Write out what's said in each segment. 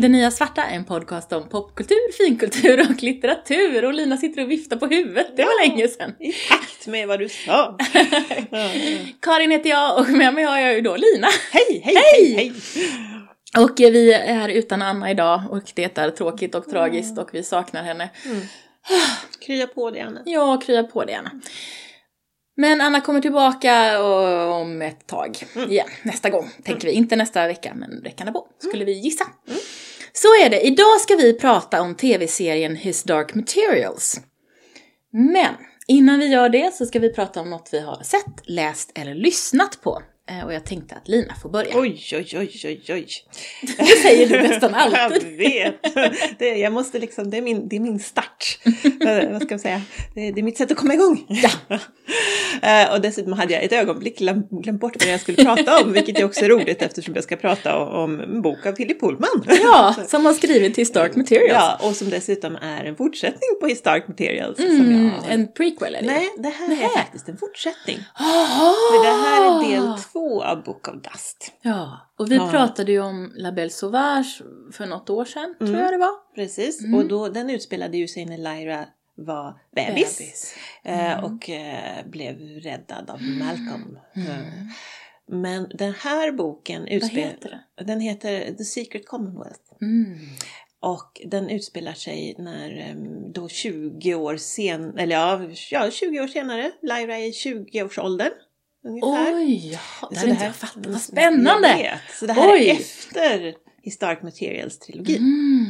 till Det Nya Svarta, en podcast om popkultur, finkultur och litteratur. Och Lina sitter och viftar på huvudet, det var Ja. länge sedan. I takt med vad du sa. Ja, ja. Karin heter jag och med mig har jag ju då Lina. Hej, hej, Hej! hej! Och vi är utan Anna idag och det är tråkigt och tragiskt och vi saknar henne. Krya på dig Anna. Ja, krya på det gärna. Men Anna kommer tillbaka om ett tag igen, nästa gång tänker vi. Inte nästa vecka, men veckan därpå, skulle vi gissa. Så är det, idag ska vi prata om tv-serien His Dark Materials. Men innan vi gör det så ska vi prata om något vi har sett, läst eller lyssnat på. Eh, Och jag tänkte att Lina får börja. Oj, oj, oj, oj, oj. Det säger du nästan Jag alltid. vet. Det, jag måste liksom, det, är min, det är min start. Eh, Vad ska man säga? Det, det är mitt sätt att komma igång. Ja. Eh, och dessutom hade jag ett ögonblick glöm, glömt bort vad jag skulle prata om, vilket är också roligt eftersom jag ska prata om en bok av Philip Pullman. Ja, som har skrivit His Dark Materials. Ja, och som dessutom är en fortsättning på His Dark Materials. Mm, jag... en prequel är det ju. Nej, det här Nähä. är faktiskt en fortsättning. Aha! För det här är del två av Book of Dust. Ja, och vi Ja. pratade ju om La Belle Sauvage för något år sedan, tror Mm. jag det var. Precis, Mm. och då, den utspelade ju sig när Lyra var bebis. Bebis. eh, Mm. Och eh, blev räddad av Malcolm. Mm. Men den här boken utspelar... Den heter The Secret Commonwealth. Mm. Och den utspelar sig när em, då 20 år sen, eller ja, ja 20 år senare, Lyra är i 20-årsåldern. Ungefär. Oj, det Så inte jag fattat. Vad spännande! Vet. Så det här Oj. är efter His Dark Materials-trilogin. Mm.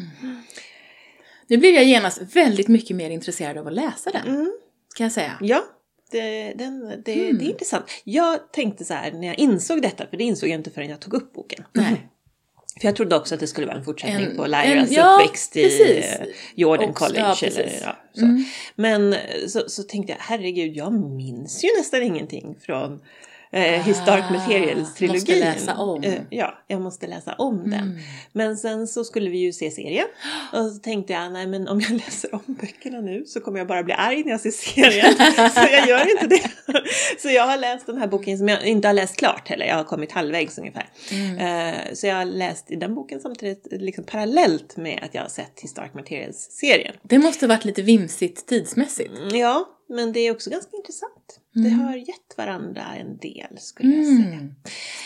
Nu blev jag genast väldigt mycket mer intresserad av att läsa den, Mm. kan jag säga. Ja, det, den, det, Mm. det är intressant. Jag tänkte så här när jag insåg detta, för det insåg jag inte förrän jag tog upp boken. Nej. För jag trodde också att det skulle vara en fortsättning En- på Lyras ja, uppväxt i precis. eh, Jordan Också- College. ja, eller, ja, så. Mm. Men eh, så, så tänkte jag, herregud, jag minns ju nästan ingenting från eh, His Dark Ah, Materials-trilogin. måste läsa om. Eh, ja, jag måste läsa om den. Mm. Men sen så skulle vi ju se serien. Och så tänkte jag, nej men om jag läser om böckerna nu så kommer jag bara bli arg när jag ser serien. så jag gör inte det. så jag har läst den här boken som jag inte har läst klart heller. Jag har kommit halvvägs ungefär. Mm. Eh, så jag har läst i den boken samtidigt liksom parallellt med att jag har sett His Dark Materials-serien. Det måste varit lite vimsigt tidsmässigt. Mm, Ja, men det är också ganska intressant. Det Mm. har gett varandra en del skulle jag säga. Mm.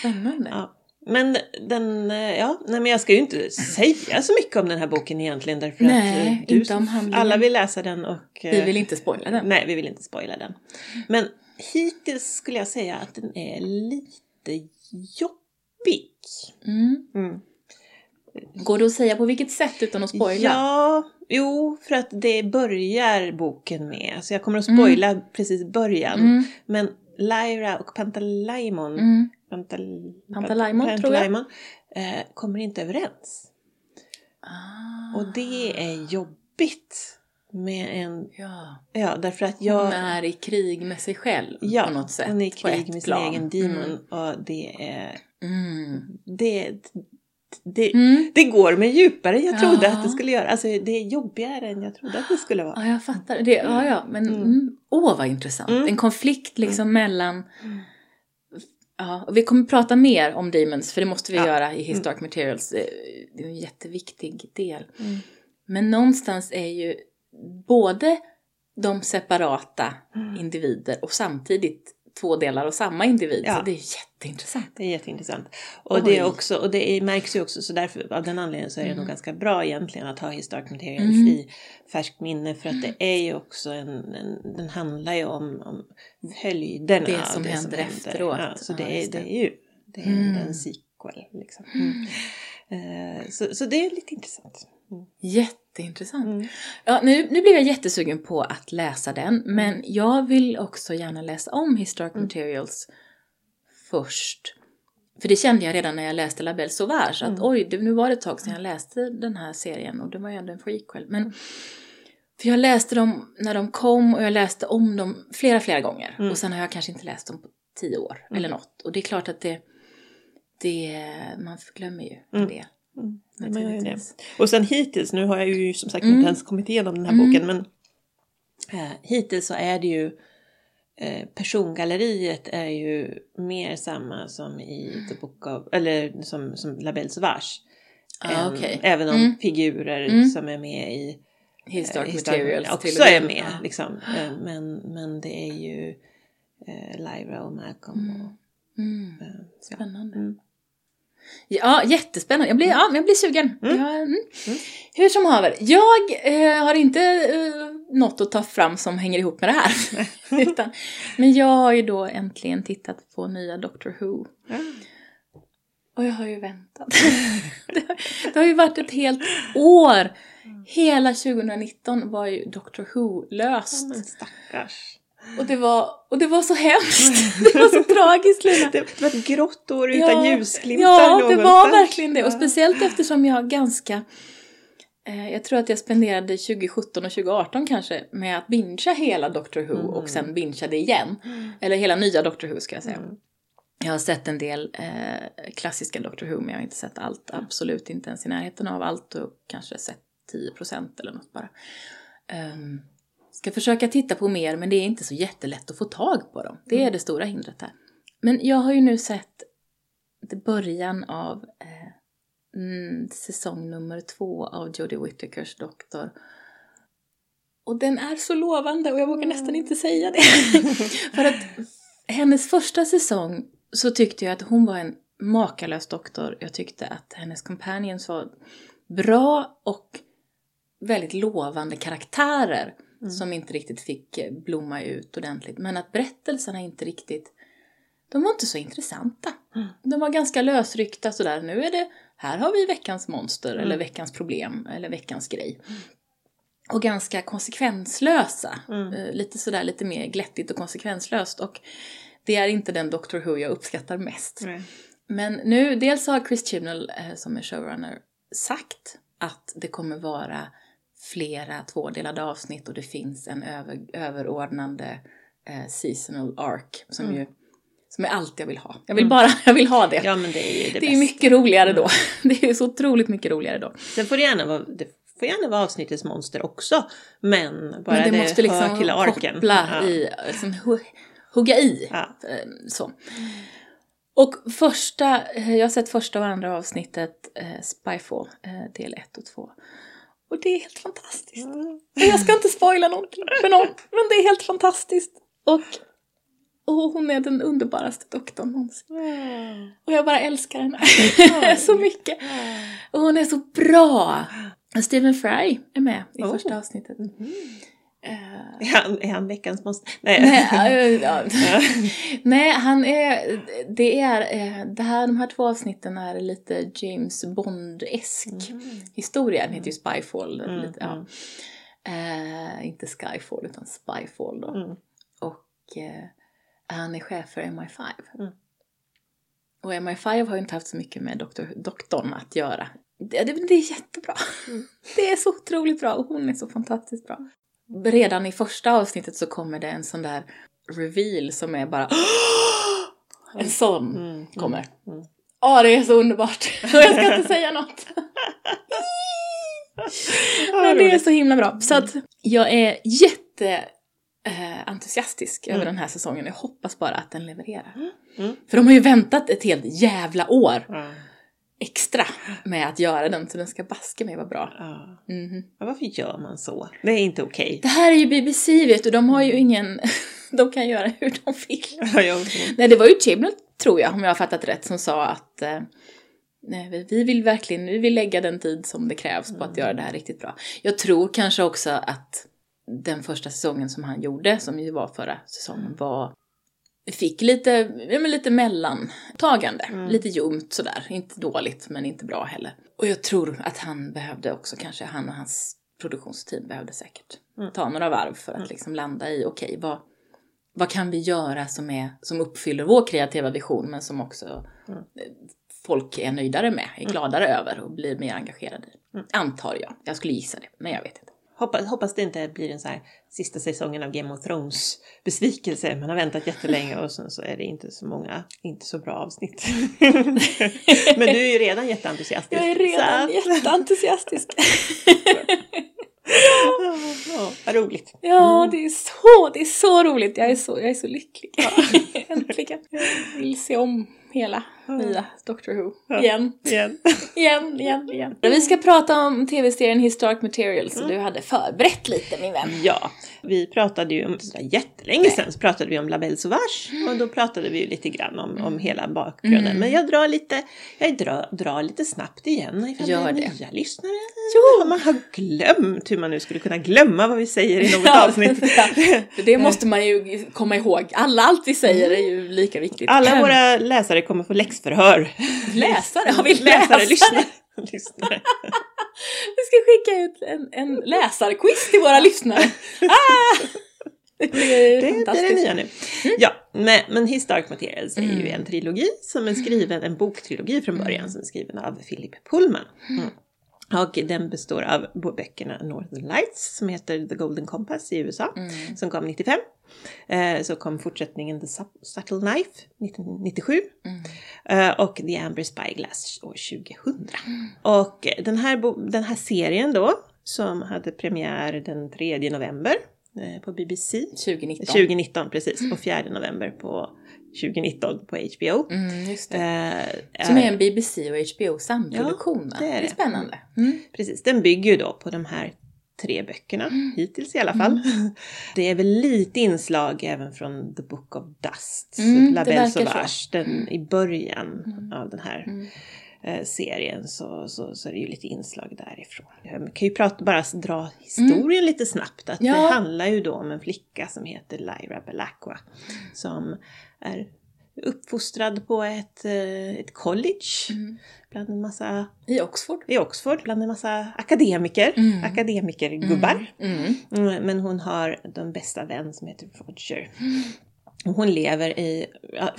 Spännande. Ja. Men den, eh, ja, nej men jag ska ju inte säga så mycket om den här boken egentligen därför Nej, att eh, du, inte om handlingen. alla vill läsa den och... Vi eh, vill inte spoila den. Nej, vi vill inte spoila den. Men hittills skulle jag säga att den är lite jobbig. Mm. Mm. Går det att säga på vilket sätt utan att spoila? Ja, jo, för att det börjar boken med. Så jag kommer att spoila precis början. Mm. Men Lyra och Pantalaimon, Mm. Pantal, Pantalaimon. Pantalaimon, eh, kommer inte överens. Ah. Och det är jobbigt. Med en, Ja. ja därför att Hon jag... är i krig med sig själv Ja, på något sätt. hon är i krig med sin plan. egen demon. Mm. Och det är... Mm. Det, det, Mm. det går mig djupare än jag trodde Ja. att det skulle göra. Alltså det är jobbigare än jag trodde att det skulle vara. Ja, jag fattar. Det, ja, ja, men Mm. mm. åh vad intressant. Mm. En konflikt liksom mellan... Mm. Ja, och vi kommer prata mer om Demons, för det måste vi Ja. göra i His Mm. Materials. Eh, Det är en jätteviktig del. Mm. Men någonstans är ju både de separata Mm. individer och samtidigt två delar av samma individ. Ja. Så det är jätteintressant. Det är jätteintressant. Och det, är Oj. också, och det är, märks ju också, så därför, av den anledningen så är det Mm. nog ganska bra egentligen att ha His Dark Materials Mm. i färskt minne. För att det är ju också en, en den handlar ju om, om följderna Det av som händer efteråt. Ja, så det, Ja, är, just det det. är ju det är Mm. en sequel. Liksom. Mm. Eh, så, så det är lite intressant. Mm. Jätteintressant. Mm. Ja, nu, nu blev jag jättesugen på att läsa den, men jag vill också gärna läsa om His Dark Mm. Materials först. För det kände jag redan när jag läste La Belle Sauvage, att Mm. oj, det, nu var det ett tag sedan jag läste den här serien och det var ju ändå en prequel. Men, för jag läste dem när de kom och jag läste om dem flera, flera gånger. Mm. Och sen har jag kanske inte läst dem på tio år Mm. eller något. Och det är klart att det, det man glömmer ju Mm. det. Mm. Man gör det. Och sen hittills, nu har jag ju som sagt Mm. inte ens kommit igenom den här Mm. boken, men eh, hittills så är det ju eh, persongalleriet är ju mer samma som i The Book of, eller som, som La Belle Sauvage. Ah, än- okej. Även om Mm. figurer Mm. som är med i Historic eh, materials. också är med. Ja. Liksom. Eh, Men, men det är ju eh, Lyra och Malcolm. Och, Mm. eh, ja. Spännande. Mm. Ja, jättespännande. Jag blir, ja, men jag blir sugen. Mm. Ja, mm. Hur som haver, jag eh, har inte eh, något att ta fram som hänger ihop med det här. Utan, men jag har ju då äntligen tittat på nya Doctor Who. Ja. Och jag har ju väntat. det, har, det har ju varit ett helt år. Hela 2019 var ju Doctor Who Ja, löst. men stackars. Och, det var, och det var så hemskt. Det var så tragiskt Lina. Det, var ett grått år utan Ja, ljusglimtar Ja, det var verkligen det. Och speciellt eftersom jag ganska... Eh, jag tror att jag spenderade 2017 och 2018 kanske med att bingea hela Doctor Who Mm. och sen bingea det igen. Eller hela nya Doctor Who ska jag säga. Mm. Jag har sett en del eh, klassiska Doctor Who men jag har inte sett allt. Absolut inte ens i närheten av allt och kanske sett 10% eller något bara. Um, ska försöka titta på mer men det är inte så jättelätt att få tag på dem. Det är det stora hindret här. Men jag har ju nu sett början av eh, mm, säsong nummer två av Jodie Whittakers Doktor. Och den är så lovande och jag vågar nästan inte säga det. För att hennes första säsong så tyckte jag att hon var en makalös doktor. Jag tyckte att hennes companions var bra och väldigt lovande karaktärer som inte riktigt fick eh, blomma ut ordentligt. Men att berättelserna inte riktigt, de var inte så intressanta. Mm. De var ganska lösryckta sådär. Nu är det, här har vi veckans monster eller Mm. veckans problem eller veckans grej. Och ganska konsekvenslösa. Mm. Eh, Lite sådär lite mer glättigt och konsekvenslöst. Och det är inte den Doctor Who jag uppskattar mest. Nej. Men nu, dels har Chris Chibnall eh, som är showrunner sagt att det kommer vara flera tvådelade avsnitt och det finns en över, överordnande eh, seasonal arc som Mm. ju som är allt jag vill ha. Jag vill bara, jag vill ha det. Ja men det är ju det, det är mycket roligare då. Det är så otroligt mycket roligare då. Sen får det gärna vara, det får gärna vara avsnittets monster också. Men bara Men det, det, måste liksom hör till arken. koppla ja. i, liksom, hu- hugga i. Ja. Eh, Så. Och första, eh, jag har sett första och andra avsnittet eh, Spyfall, eh, del 1 och 2. Och det är helt fantastiskt. Mm. Och Jag ska inte spoila någonting för någon, men det är helt fantastiskt. Och, och hon är den underbaraste doktorn någonsin. Och jag bara älskar henne så mycket. Och hon är så bra. Stephen Fry är med i Oh. första avsnittet. Eh, Är han, är han veckans monster? Nej. Nej, äh, ja. Nej, han är, det är, eh, det här, de här två avsnitten är lite James Bond-esk historia. Den heter ju Spyfall. Mm, lite, ja. Eh, inte Skyfall utan Spyfall då. Mm. Och eh, han är chef för MI5. Mm. Och MI5 har ju inte haft så mycket med doktor, doktorn att göra. Det, det, det är jättebra. Mm. Det är så otroligt bra och hon är så fantastiskt bra. Redan i första avsnittet så kommer det en sån där reveal som är bara en sån Mm. kommer. Mm. Ja, det är så underbart. Jag ska inte säga något. Men det är så himla bra. Så att jag är jätte eh, entusiastisk över den här säsongen. Jag hoppas bara att den levererar. Mm. För de har ju väntat ett helt jävla år. Extra med att göra den, så den ska baske mig vara bra. Ja. Mhm. Ja, Varför gör man så? Det är inte okej. Det här är ju BBC vet du, de har ju ingen... De kan göra hur de vill. Ja. Nej, det var ju Chibnall, tror jag, om jag har fattat rätt, som sa att eh, nej, vi- vi vill verkligen vi vill lägga den tid som det krävs på att göra det här riktigt bra. Jag tror kanske också att den första säsongen som han gjorde, som ju var förra säsongen, var fick lite, ja, men lite mellantagande. Lite ljumt sådär. Inte dåligt, men inte bra heller. Och jag tror att han behövde också kanske, han och hans produktionsteam behövde säkert ta några varv för att liksom landa i, okej, vad, vad kan vi göra som, är, som uppfyller vår kreativa vision men som också eh, folk är nöjdare med, är gladare över och blir mer engagerade i. Antar jag. Jag skulle gissa det, men jag vet inte. Hoppas, hoppas det inte blir en så här sista säsongen av Game of Thrones besvikelse. Man har väntat jättelänge och sen så är det inte så många, inte så bra avsnitt. Men du är ju redan jätteentusiastisk. Jag är redan Så jätteentusiastisk. Ja, vad roligt. Ja, det är så, det är så roligt. Jag är så, jag är så lycklig. Äntligen. Jag vill se om hela nya Doctor Who. Ja. Igen, Igen. igen, igen, igen. Vi ska prata om tv-serien Historic Materials, så du hade förberett lite min vän. Ja, vi pratade ju om, sådär jättelänge sedan, så pratade vi om La Belle Sauvage och då pratade vi ju lite grann om, om hela bakgrunden. Mm. Men jag drar lite, jag drar, drar lite snabbt igen ifall Gör det är nya lyssnare. Jo. Man har glömt hur man nu skulle kunna glömma vad vi säger i något Ja, avsnitt. Det måste man ju komma ihåg. Alla allt vi säger är ju lika viktigt. Alla våra läsare kommer få läxförhör. läsare, har vi läsare, läsare? lyssnare. lyssnare. Vi ska skicka ut en, en läsarquiz till våra lyssnare. Ah! Det blir Det, det är det nya nu. Ja, men, men Historic Materials är ju Mm. en trilogi som är skriven, en boktrilogi från början som är skriven av Philip Pullman. Mm. Och den består av böckerna Northern Lights som heter The Golden Compass i USA Mm. som kom 95. Eh, så kom fortsättningen The Sub- Subtle Knife 1997 Mm. eh, och The Amber Spyglass år 2000. Och den här, den här serien då som hade premiär den 3 november eh, på BBC 2019. 2019 precis, och 4 november på 2019 på HBO. Mm, just det. Eh, Som är- är en BBC och HBO samproduktion va? det är det är det. spännande. Mm. Precis, den bygger ju då på de här tre böckerna, hittills i alla fall. Det är väl lite inslag även från The Book of Dust, Mm, La Belle. Mm. Sauvage. Den, I början av den här Mm. eh, serien så, så, så är det ju lite inslag därifrån. Jag kan ju prata, bara dra historien lite snabbt. Att Mm. Ja. Det handlar ju då om en flicka som heter Lyra Belacqua som är uppfostrad på ett, eh, ett college Mm. bland en massa I Oxford. i Oxford bland en massa akademiker, Mm. akademikergubbar. Mm. Mm, Men hon har den bästa vän som heter Roger. Och hon lever i, ja,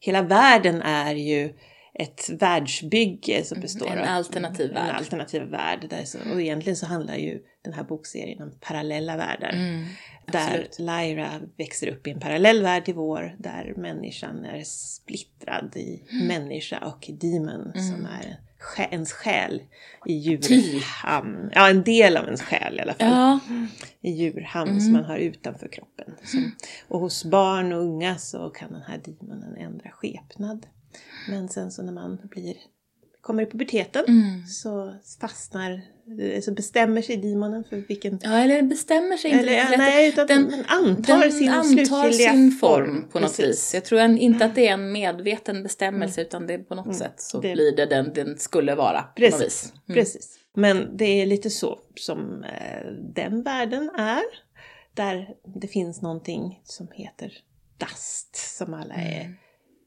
hela världen är ju ett världsbygge som består Mm, en av alternativ en värld. alternativ värld. Där så, och egentligen så handlar ju den här bokserien om parallella världar. Mm. Där. Lyra växer upp i en parallell värld till vår, där människan är splittrad i Mm. människa och demon som är ens själ i djurhamn. Ja, en del av ens själ i alla fall. Ja, I djurhamn Mm. som man har utanför kroppen. Som, och hos barn och unga så kan den här demonen ändra skepnad. Men sen så när man blir, kommer i puberteten Mm. så fastnar, så bestämmer sig demonen för vilken ja eller bestämmer sig inte eller, riktigt rätt. nej, utan Den- den, antar Den sin antar sin form på något Precis. vis. Jag tror en, inte att det är en medveten bestämmelse utan det är på något sätt så Det- blir det den den skulle vara. På något vis. Precis, precis. Men det är lite så som eh, den världen är. Där det finns någonting som heter dust som alla Mm. är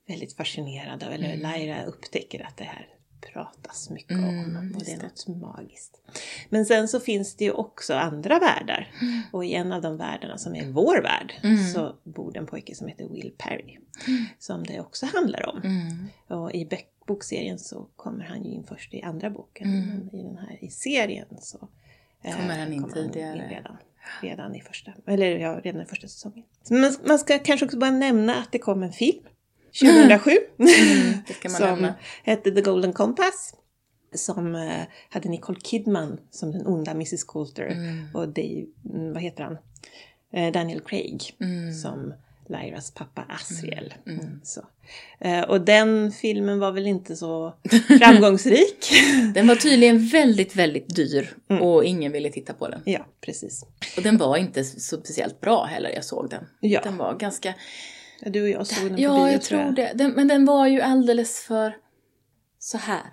väldigt fascinerade av. Eller Lyra upptäcker att det här pratas mycket Mm, om och det är något magiskt. Men sen så finns det ju också andra världar. Mm. Och i en av de världarna som är vår värld så bor det en pojke som heter Will Perry. Som det också handlar om. Mm. Och i bokserien så kommer han ju in först i andra boken. Mm. Men i den här i serien så eh, Kommer han in tidigare? redan, redan i första, eller ja, redan i första säsongen. Man, man ska kanske också bara nämna att det kom en film 2007 det ska man som hette The Golden Compass. Som eh, hade Nicole Kidman som den onda Mrs Coulter Mm. och Dave, mm, vad heter han? Eh, Daniel Craig Mm. som Lyras pappa Asriel. Mm, så. Eh, och den filmen var väl inte så framgångsrik. Den var tydligen väldigt, väldigt dyr Mm. och ingen ville titta på den. ja, precis. Och den var inte så speciellt bra heller, jag såg den. Ja. Den var ganska... Ja, Du och jag såg den på Ja, bio jag tror det. Den, men den var ju alldeles för... Så här.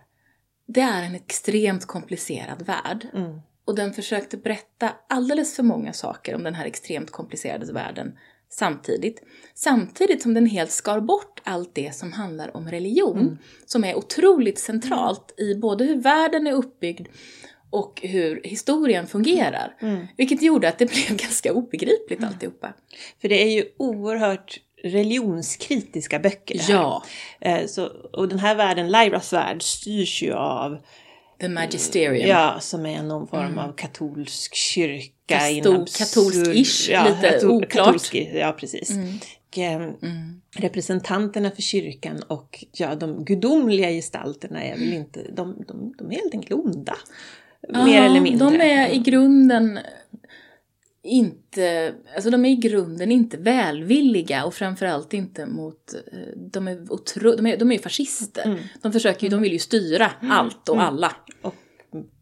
Det är en extremt komplicerad värld. Mm. Och den försökte berätta alldeles för många saker om den här extremt komplicerade världen samtidigt. Samtidigt som den helt skar bort allt det som handlar om religion. Mm. Som är otroligt centralt i både hur världen är uppbyggd och hur historien fungerar. Mm. Vilket gjorde att det blev ganska obegripligt alltihopa. För det är ju oerhört religionskritiska böcker. Ja, Eh, så, och den här världen, Lyras värld, styrs ju av The Magisterium. Ja, som är någon form av katolsk kyrka. Katolsk-ish, lite oklart. katolsk, ja, precis. Mm. Och, eh, Mm. representanterna för kyrkan och ja, de gudomliga gestalterna är väl inte, de, de, de är helt enkelt onda. mer Ja, eller mindre. De är i grunden inte, alltså de är i grunden inte välvilliga och framförallt inte mot, eh, de är, otro, de är, de är ju fascister. Mm. De försöker ju, de vill ju styra allt och alla. Och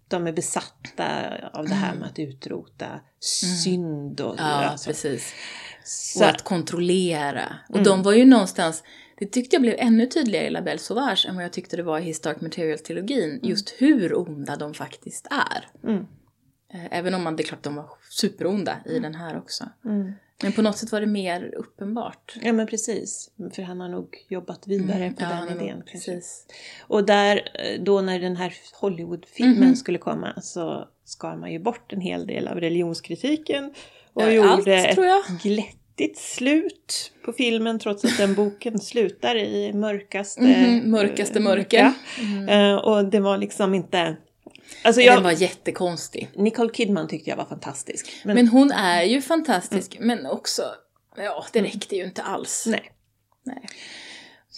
de är besatta av det här med att utrota synd och Mm. Ja, alltså. precis. Så, Och att kontrollera. Och Mm. de var ju någonstans, det tyckte jag blev ännu tydligare i La Belle Sauvage än vad jag tyckte det var i His Dark Material-trilogin. Just hur onda de faktiskt är. Mm. Eh, Även om man, det är klart de var superonda i den här också. Mm. Men på något sätt var det mer uppenbart. Ja men precis, för han har nog jobbat vidare på Ja, den idén. precis. Och där, eh, då när den här Hollywoodfilmen Mhm. skulle komma så skar man ju bort en hel del av religionskritiken och Ja, gjorde allt, ett glättigt slut på filmen trots att den boken slutar i mörkaste, Mhm, mörkaste mörker. mörka. Eh, Och det var liksom inte... Alltså Den jag, var jättekonstig. Nicole Kidman tyckte jag var fantastisk. Men, Men hon är ju fantastisk, men också, ja, det räckte ju inte alls. nej. Nej.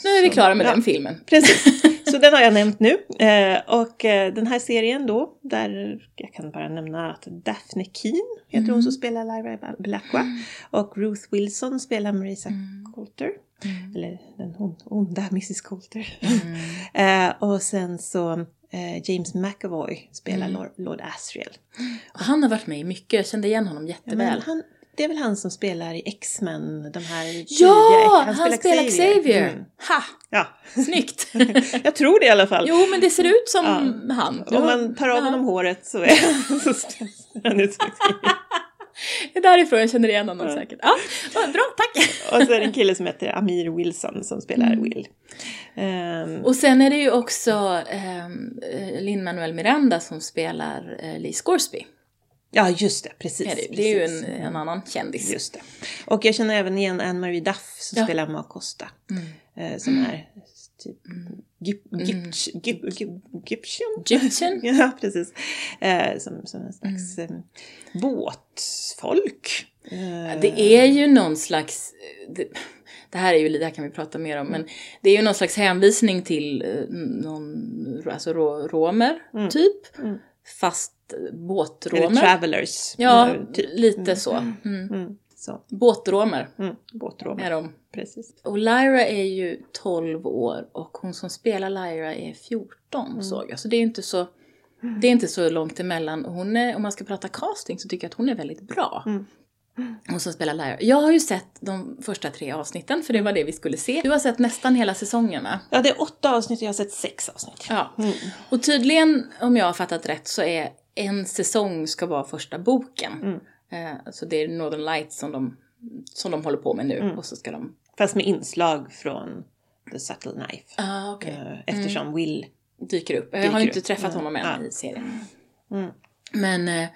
Nu är vi klara med ja. den filmen. Precis, så den har jag nämnt nu. Eh, och eh, den här serien då, där jag kan bara nämna att Daphne Keen heter hon som spelar Lyra Blacqua. Och Ruth Wilson spelar Marisa Coulter. Eller den on- onda Mrs Coulter. eh, och sen så James McAvoy spelar Lord, Lord Asriel. Och han har varit med i mycket, jag kände igen honom Ja, jätteväl. men han, det är väl han som spelar i X-Men, de här tidiga Ja, X- han, spelar Xavier! Mm. Ha! Ja, Snyggt! jag tror det i alla fall. jo, men det ser ut som han. Om man tar av Ja. honom håret så är så han ut som Xavier. Det är därifrån jag känner igen honom säkert. Ja, bra, tack! Och så är det en kille som heter Amir Wilson som spelar Mm. Will. Ehm, Och sen är det ju också um, Lin-Manuel Miranda som spelar uh, Lee Scoresby. ja, just det, precis. Det, det är ju en, en annan kändis. Just det. Och jag känner även igen Anne-Marie Duff som Ja. spelar Ma Costa. Mm. eh, som är typ Gyp- Gyp- Egyptian? Ja, precis. Eh, som, som en slags Mm. eh, båtfolk. Eh, Det är ju någon slags... Det, det här är ju, det här kan vi prata mer om, men det är ju någon slags hänvisning till eh, någon, alltså romer, typ. Mm. Fast Eller båtromer. travelers. Ja, eh, typ. lite så. Mm. Mm, så. Båtromer Mm, båtromer. är de. Precis. Och Lyra är ju 12 år och hon som spelar Lyra är 14 Mm. såg jag. Så det är inte så, det är inte så långt emellan. Hon är, om man ska prata casting så tycker jag att hon är väldigt bra. Mm. Hon som spelar Lyra. Jag har ju sett de första tre avsnitten för det var det vi skulle se. Du har sett nästan hela säsongen va? Ja, det är åtta avsnitt och jag har sett sex avsnitt. Ja. Mm. Och tydligen, om jag har fattat rätt, så är en säsong ska vara första boken. Mm. Eh, så det är Northern Lights som de, som de håller på med nu. Mm. Och så ska de... Fast med inslag från The Subtle Knife. Ah, okej. Eh, Eftersom Will... dyker upp. Jag har ju inte upp. träffat Mm. honom än Ja. i serien. Mm. Men, eh,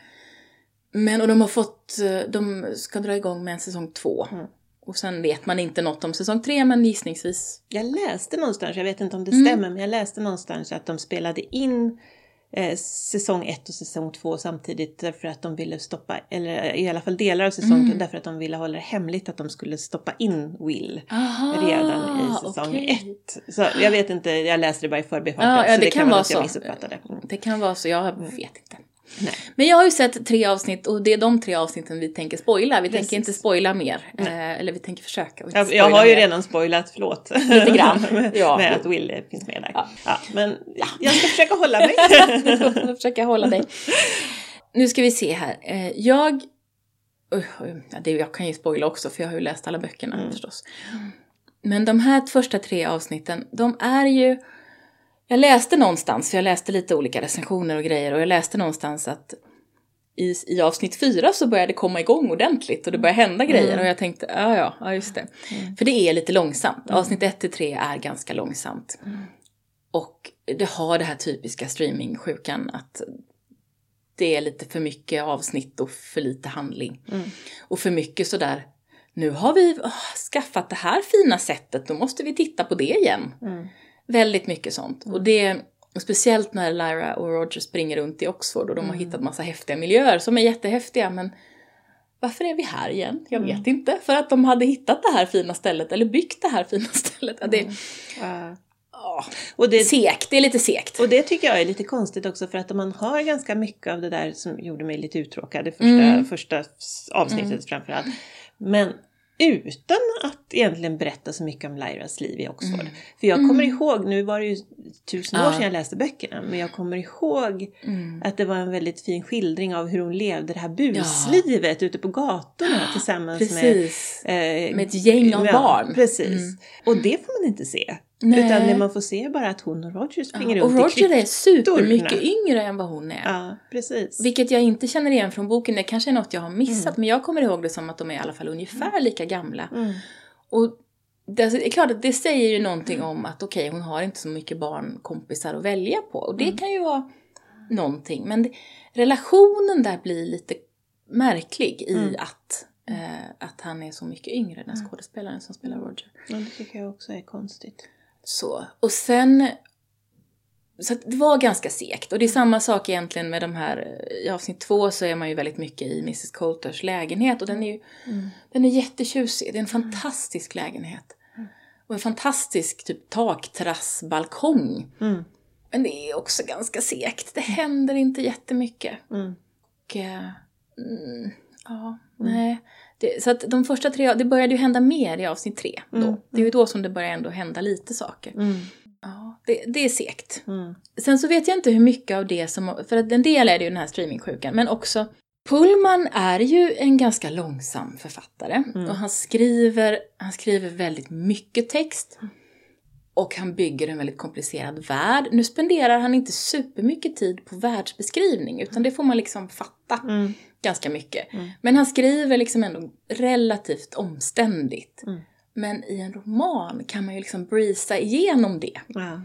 men och de har fått, de ska dra igång med en säsong två. Mm. Och sen vet man inte något om säsong tre, men gissningsvis. Jag läste någonstans, jag vet inte om det Mm. stämmer, men jag läste någonstans att de spelade in eh, säsong ett och säsong två samtidigt därför att de ville stoppa, eller i alla fall delar av säsong Mm. två, därför att de ville hålla det hemligt att de skulle stoppa in Will Aha, redan i säsong okej. ett. Så jag vet inte, jag läste det bara i förbifarten, Ja, ja, så det kan kan vara att jag så. missuppfattade. Mm. Det kan vara så, jag vet inte. Nej. Men jag har ju sett tre avsnitt och det är de tre avsnitten vi tänker spoila. Vi Precis. tänker inte spoila mer. Eh, eller vi tänker försöka inte Jag, har ju mer. redan spoilat, förlåt. Lite grann, med, ja. med att Will finns med där. Ja. Ja. men jag ska försöka hålla mig. Jag får försöka hålla dig. Nu ska vi se här. Eh, Jag... Ja, det, jag kan ju spoila också för jag har ju läst alla böckerna Mm. förstås. Men de här första tre avsnitten, de är ju... Jag läste någonstans, för jag läste lite olika recensioner och grejer och jag läste någonstans att i, i avsnitt fyra så började det komma igång ordentligt och det började hända grejer och jag tänkte, ja ja, ja just det. För det är lite långsamt. Avsnitt ett till tre är ganska långsamt. Och det har det här typiska streamingsjukan att det är lite för mycket avsnitt och för lite handling. Mm. Och för mycket sådär, nu har vi åh, skaffat det här fina sättet, då måste vi titta på det igen. Mm. Väldigt mycket sånt. Och det, och speciellt när Lyra och Roger springer runt i Oxford och de har hittat massa häftiga miljöer som är jättehäftiga men varför är vi här igen? Jag vet inte. För att de hade hittat det här fina stället eller byggt det här fina stället. Ja, det, Ja. ja, Och det, segt. Det är lite segt. och det tycker jag är lite konstigt också för att man har ganska mycket av det där som gjorde mig lite uttråkad i första, Mm. första avsnittet framförallt. Men utan att egentligen berätta så mycket om Lyras liv i Oxford. För jag kommer ihåg, nu var det ju tusen år Mm. Ja. sedan jag läste böckerna, men jag kommer ihåg Mm. att det var en väldigt fin skildring av hur hon levde det här buslivet ute på gatorna tillsammans med Precis. eh, Med ett gäng av ja, barn. Precis. Mm. Och det får man inte se. Nej. Utan det man får se är bara att hon och Roger springer Ja, och runt i Roger är supermycket yngre än vad hon är. Ja, precis. Vilket jag inte känner igen från boken. Det kanske är något jag har missat. Mm. Men jag kommer ihåg det som att de är i alla fall ungefär lika gamla. Mm. Och det, alltså, det är klart att det säger ju någonting om att okej, hon har inte så mycket barnkompisar att välja på. Och det Mm. kan ju vara någonting. Men det, relationen där blir lite märklig i Mm. att, eh, att han är så mycket yngre, den skådespelaren som spelar Roger. Ja, det tycker jag också är konstigt. Så. Och sen... Så det var ganska segt. Och det är samma sak egentligen med de här... I avsnitt två så är man ju väldigt mycket i Mrs Coulters lägenhet. Och den är ju Mm. den är jättetjusig. Det är en fantastisk lägenhet. Och en fantastisk typ takterrassbalkong. Mm. Men det är också ganska segt. Det händer inte jättemycket. Mm. Och, eh, mm, ja, nej. Det, så att de första tre, det började ju hända mer i avsnitt tre då. Mm, Det är ju då som det börjar ändå hända lite saker. Mm. Ja, det, det är segt. Mm. Sen så vet jag inte hur mycket av det som, för att en del är det ju den här streamingsjukan, men också Pullman är ju en ganska långsam författare Mm. och han skriver, han skriver väldigt mycket text och han bygger en väldigt komplicerad värld. Nu spenderar han inte supermycket tid på världsbeskrivning utan det får man liksom fatta Mm. Ganska mycket. Mm. Men han skriver liksom ändå relativt omständigt. Mm. Men i en roman kan man ju liksom breeza igenom det Ja.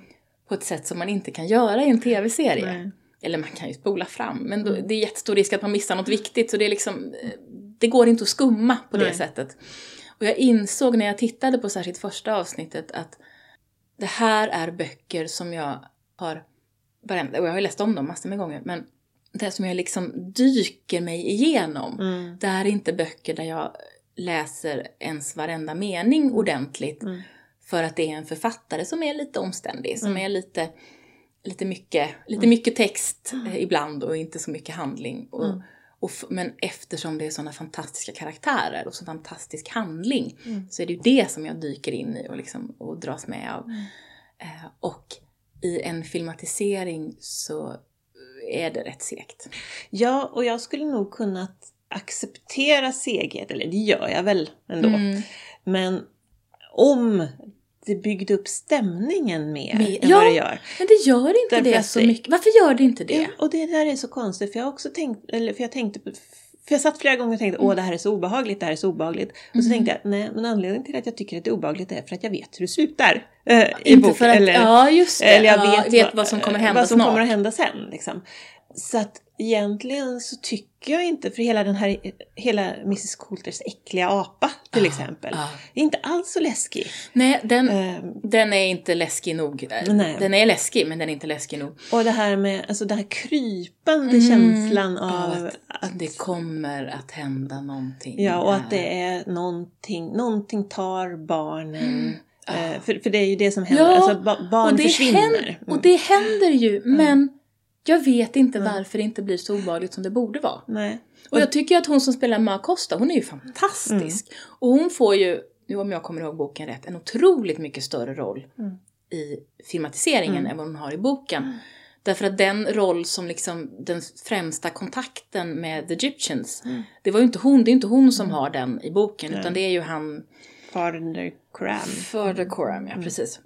på ett sätt som man inte kan göra i en tv-serie. Eller man kan ju spola fram, men då, Mm. det är jättestor risk att man missar något viktigt så det är liksom, eh, det går inte att skumma på det Nej. sättet. Och jag insåg när jag tittade på särskilt första avsnittet att det här är böcker som jag har, varenda, och jag har ju läst om dem massor med gånger, men det som jag liksom dyker mig igenom. Mm. Det här är inte böcker där jag läser ens varenda mening ordentligt. Mm. För att det är en författare som är lite omständig, som Mm. är lite, lite, mycket, lite mycket text eh, ibland och inte så mycket handling. Och, Mm. och men eftersom det är sådana fantastiska karaktärer och så fantastisk handling Mm. så är det ju det som jag dyker in i och, liksom, och dras med av. Mm. Eh, och i en filmatisering så är det rätt segt. Ja, och jag skulle nog kunnat acceptera seghet, eller det gör jag väl ändå. Mm. Men om det byggde upp stämningen mer Mer- än Ja, vad det gör. Men det gör inte Därför det så mycket. Varför gör det inte det? Ja, och det där är så konstigt för jag har också tänkt, eller för jag tänkte på för jag satt flera gånger och tänkte åh det här är så obehagligt, det här är så obehagligt. Och så Mm. tänkte jag, nej men anledningen till att jag tycker att det är obehagligt är för att jag vet hur det slutar. eh, I Inte boken. för att, eller, ja just det, eller jag ja, vet, vad, som kommer hända vad som snart. kommer att hända sen. Liksom. Så att egentligen så tycker jag inte, för hela den här, hela Mrs Coulters äckliga apa till exempel, Ja. är inte alls så läskig. Nej, den, Eh, den är inte läskig nog. Nej. Den är läskig, men den är inte läskig nog. och det här med, alltså den här krypande Mm. känslan Av att, att det kommer att hända någonting. Ja, och att här. det är någonting, någonting tar barnen. Ja. Eh, för, för det är ju det som händer, Ja, alltså ba, barn och försvinner. Händer, Mm. och det händer ju, men jag vet inte Mm. varför det inte blir så obehagligt som det borde vara. Nej. Och jag tycker att hon som spelar Ma Costa, hon är ju fantastisk. Mm. Och hon får ju, nu om jag kommer ihåg boken rätt, en otroligt mycket större roll Mm. i filmatiseringen Mm. än vad hon har i boken. Därför att den roll som liksom den främsta kontakten med The Egyptians, Mm. det var ju inte hon, det är inte hon som har den i boken, utan det är ju han Father Cram. Father Coram, ja Mm. precis.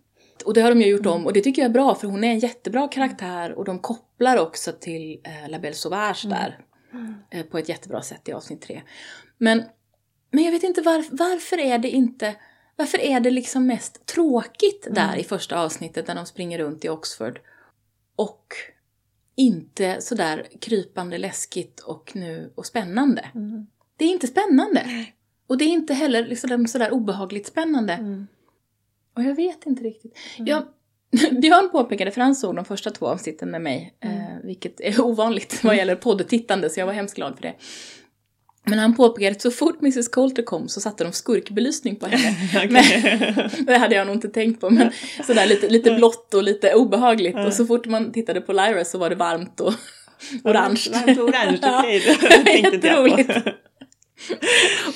Och det har de ju gjort om och det tycker jag är bra för hon är en jättebra karaktär och de kopplar också till eh, La Belle Sauvage Mm. där. Eh, på ett jättebra sätt i avsnitt tre. Men, men jag vet inte varf- varför är det inte varför är det liksom mest tråkigt Mm. där i första avsnittet när de springer runt i Oxford och inte sådär krypande läskigt och nu och spännande. Mm. Det är inte spännande. Och det är inte heller liksom sådär obehagligt spännande. Mm. Och jag vet inte riktigt. Mm. Jag, Björn påpekade, för han såg de första två avsnitten med mig, Mm. eh, vilket är ovanligt vad gäller poddtittande, så jag var hemskt glad för det. Men han påpekade att så fort Mrs Coulter kom så satte de skurkbelysning på henne. Okej. Det hade jag nog inte tänkt på, men sådär lite, lite blått och lite obehagligt. Och så fort man tittade på Lyra så var det varmt och orange. Varmt orange, Ja, okej. på. Jätteroligt.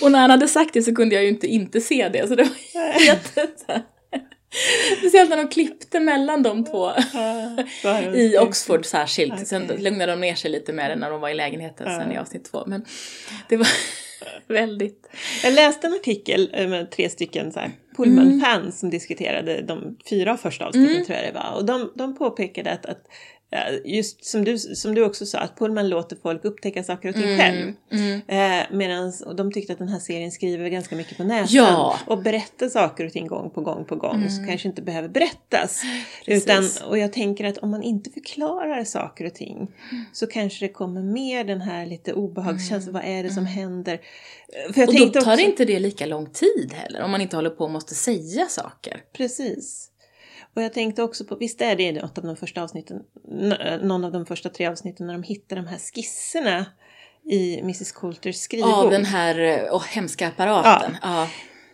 Och när han hade sagt det så kunde jag ju inte inte se det, så det var jätte... Speciellt när de klippte mellan de två i Oxford särskilt. Okej. Sen lugnade de ner sig lite med det när de var i lägenheten sen i avsnitt två. Men det var väldigt... Jag läste en artikel eh, med tre stycken så här Pullman-fans som diskuterade de fyra första avsnitten tror jag det var. Och de, de påpekade att, att just som du, som du också sa, att Pullman låter folk upptäcka saker och ting själv. Mm. Eh, medans, och de tyckte att den här serien skriver ganska mycket på näsan. Ja. Och berättar saker och ting gång på gång på gång. Så kanske inte behöver berättas. Precis. Utan, och jag tänker att om man inte förklarar saker och ting. Så kanske det kommer mer den här lite obehagskänslan. Vad är det som händer? Eh, För jag Och då tar också- inte det lika lång tid heller, om man inte håller på och måste säga saker. Precis. Och jag tänkte också på, visst är det något av de första avsnitten, någon av de första tre avsnitten när de hittar de här skisserna i Mrs Coulters skrivbok. Av den här åh, hemska apparaten. Ja.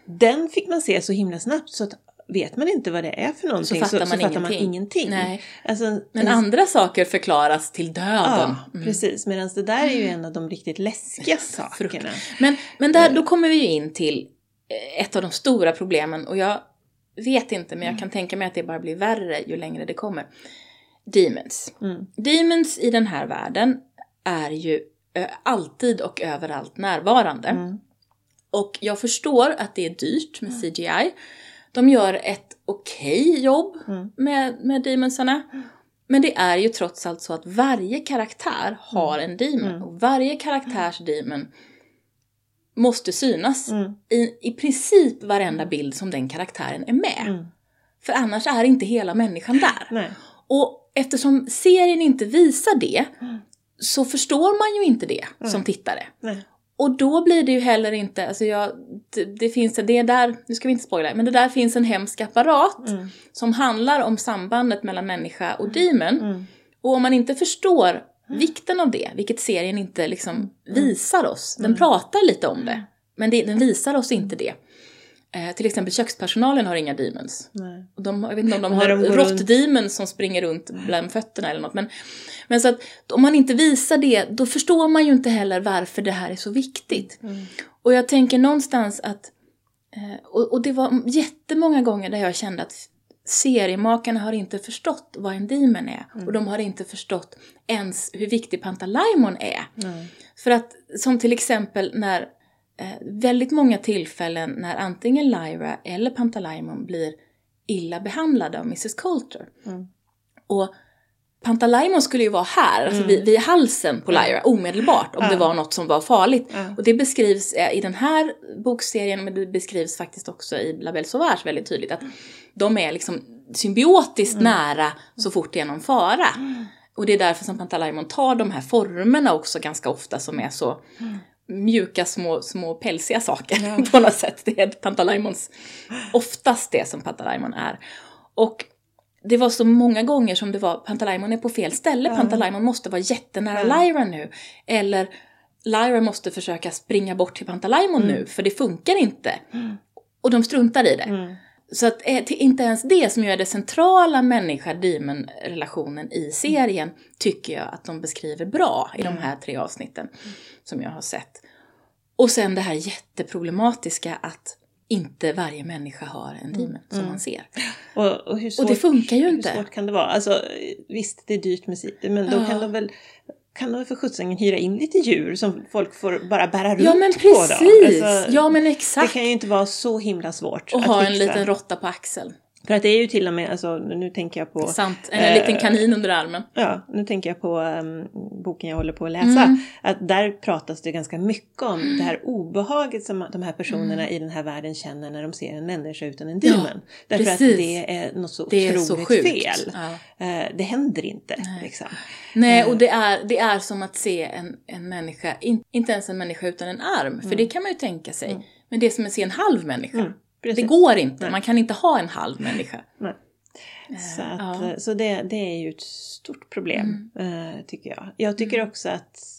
Den fick man se så himla snabbt så att vet man inte vad det är för någonting fattar man fattar man ingenting. ingenting. Nej. Alltså, Men en- andra saker förklaras till döden. Ja, precis. Medan det där är ju en av de riktigt läskiga sakerna. Men, men där, då kommer vi ju in till eh, ett av de stora problemen och jag vet inte men jag kan tänka mig att det bara blir värre ju längre det kommer. Demons. Mm. Demons i den här världen är ju alltid och överallt närvarande. Mm. Och jag förstår att det är dyrt med CGI. De gör ett okej jobb Mm. med, med demonsarna. Men det är ju trots allt så att varje karaktär har en demon. Mm. Och varje karaktärs demon måste synas Mm. i, i princip varenda bild som den karaktären är med. Mm. För annars är inte hela människan där. Nej. Och eftersom serien inte visar det Mm. så förstår man ju inte det som tittare. Nej. Och då blir det ju heller inte, alltså jag, det, det finns, det är där, nu ska vi inte spoila, men det där finns en hemsk apparat Mm. som handlar om sambandet mellan människa och demon. Mm. Och om man inte förstår vikten av det, vilket serien inte liksom visar oss, den pratar lite om det, men det, den visar oss inte det. Eh, till exempel kökspersonalen har inga demons. Nej. Och de, jag vet inte om de har de råttdemons som springer runt bland fötterna eller något. Men, men så att om man inte visar det, då förstår man ju inte heller varför det här är så viktigt. Mm. Och jag tänker någonstans att, eh, och, och det var jättemånga gånger där jag kände att seriemakarna har inte förstått vad en demon är. Mm. Och de har inte förstått ens hur viktig Pantalaimon är. Nej. För att, som till exempel när eh, väldigt många tillfällen när antingen Lyra eller Pantalaimon blir illa behandlade av Mrs Coulter. Mm. Och Pantalaimon skulle ju vara här, alltså vid, vid halsen på Lyra, omedelbart om det var något som var farligt. Och det beskrivs eh, i den här bokserien, men det beskrivs faktiskt också i La Belle Sauvage väldigt tydligt, att de är liksom symbiotiskt nära så fort det är någon fara. Och det är därför som Pantalaimon tar de här formerna också ganska ofta som är så mjuka små, små pälsiga saker på något sätt. Det är Pantalaimons, oftast det som Pantalaimon är. Och det var så många gånger som det var Pantalaimon är på fel ställe, Pantalaimon måste vara jättenära Ja. Lyra nu. Eller Lyra måste försöka springa bort till Pantalaimon nu, för det funkar inte. Och de struntar i det. Mm. Så att eh, inte ens det som ju är det centrala människa-demon-relationen i serien tycker jag att de beskriver bra i de här tre avsnitten som jag har sett. Och sen det här jätteproblematiska att inte varje människa har en demon som man ser. Och, och, hur svårt, det funkar ju inte. Hur svårt kan det vara? Alltså, visst, det är dyrt med si- men då Ja. kan de väl kan de för sjuttsingen hyra in lite djur som folk får bara bära runt Ja men på precis! Alltså, ja men det exakt! kan ju inte vara så himla svårt Och att ha en fixa. liten råtta på axeln. För att det är ju till och med, alltså, nu tänker jag på Sant. En Eh, liten kanin under armen. Ja, nu tänker jag på um, boken jag håller på att läsa. Mm. Att där pratas det ganska mycket om det här obehaget som de här personerna i den här världen känner när de ser en människa utan en demon. Därför precis. att det är något så Det är otroligt så sjukt. fel. Ja. Eh, det händer inte. Liksom. Nej, Eh. och det är, det är som att se en, en människa, in, inte ens en människa utan en arm, för det kan man ju tänka sig. Men det är som att se en halv människa. Mm, det precis. går inte, man kan inte ha en halv människa. Nej. Så, att, ja. Mm. eh, så det, det är ju ett stort problem, eh, tycker jag. Jag tycker också att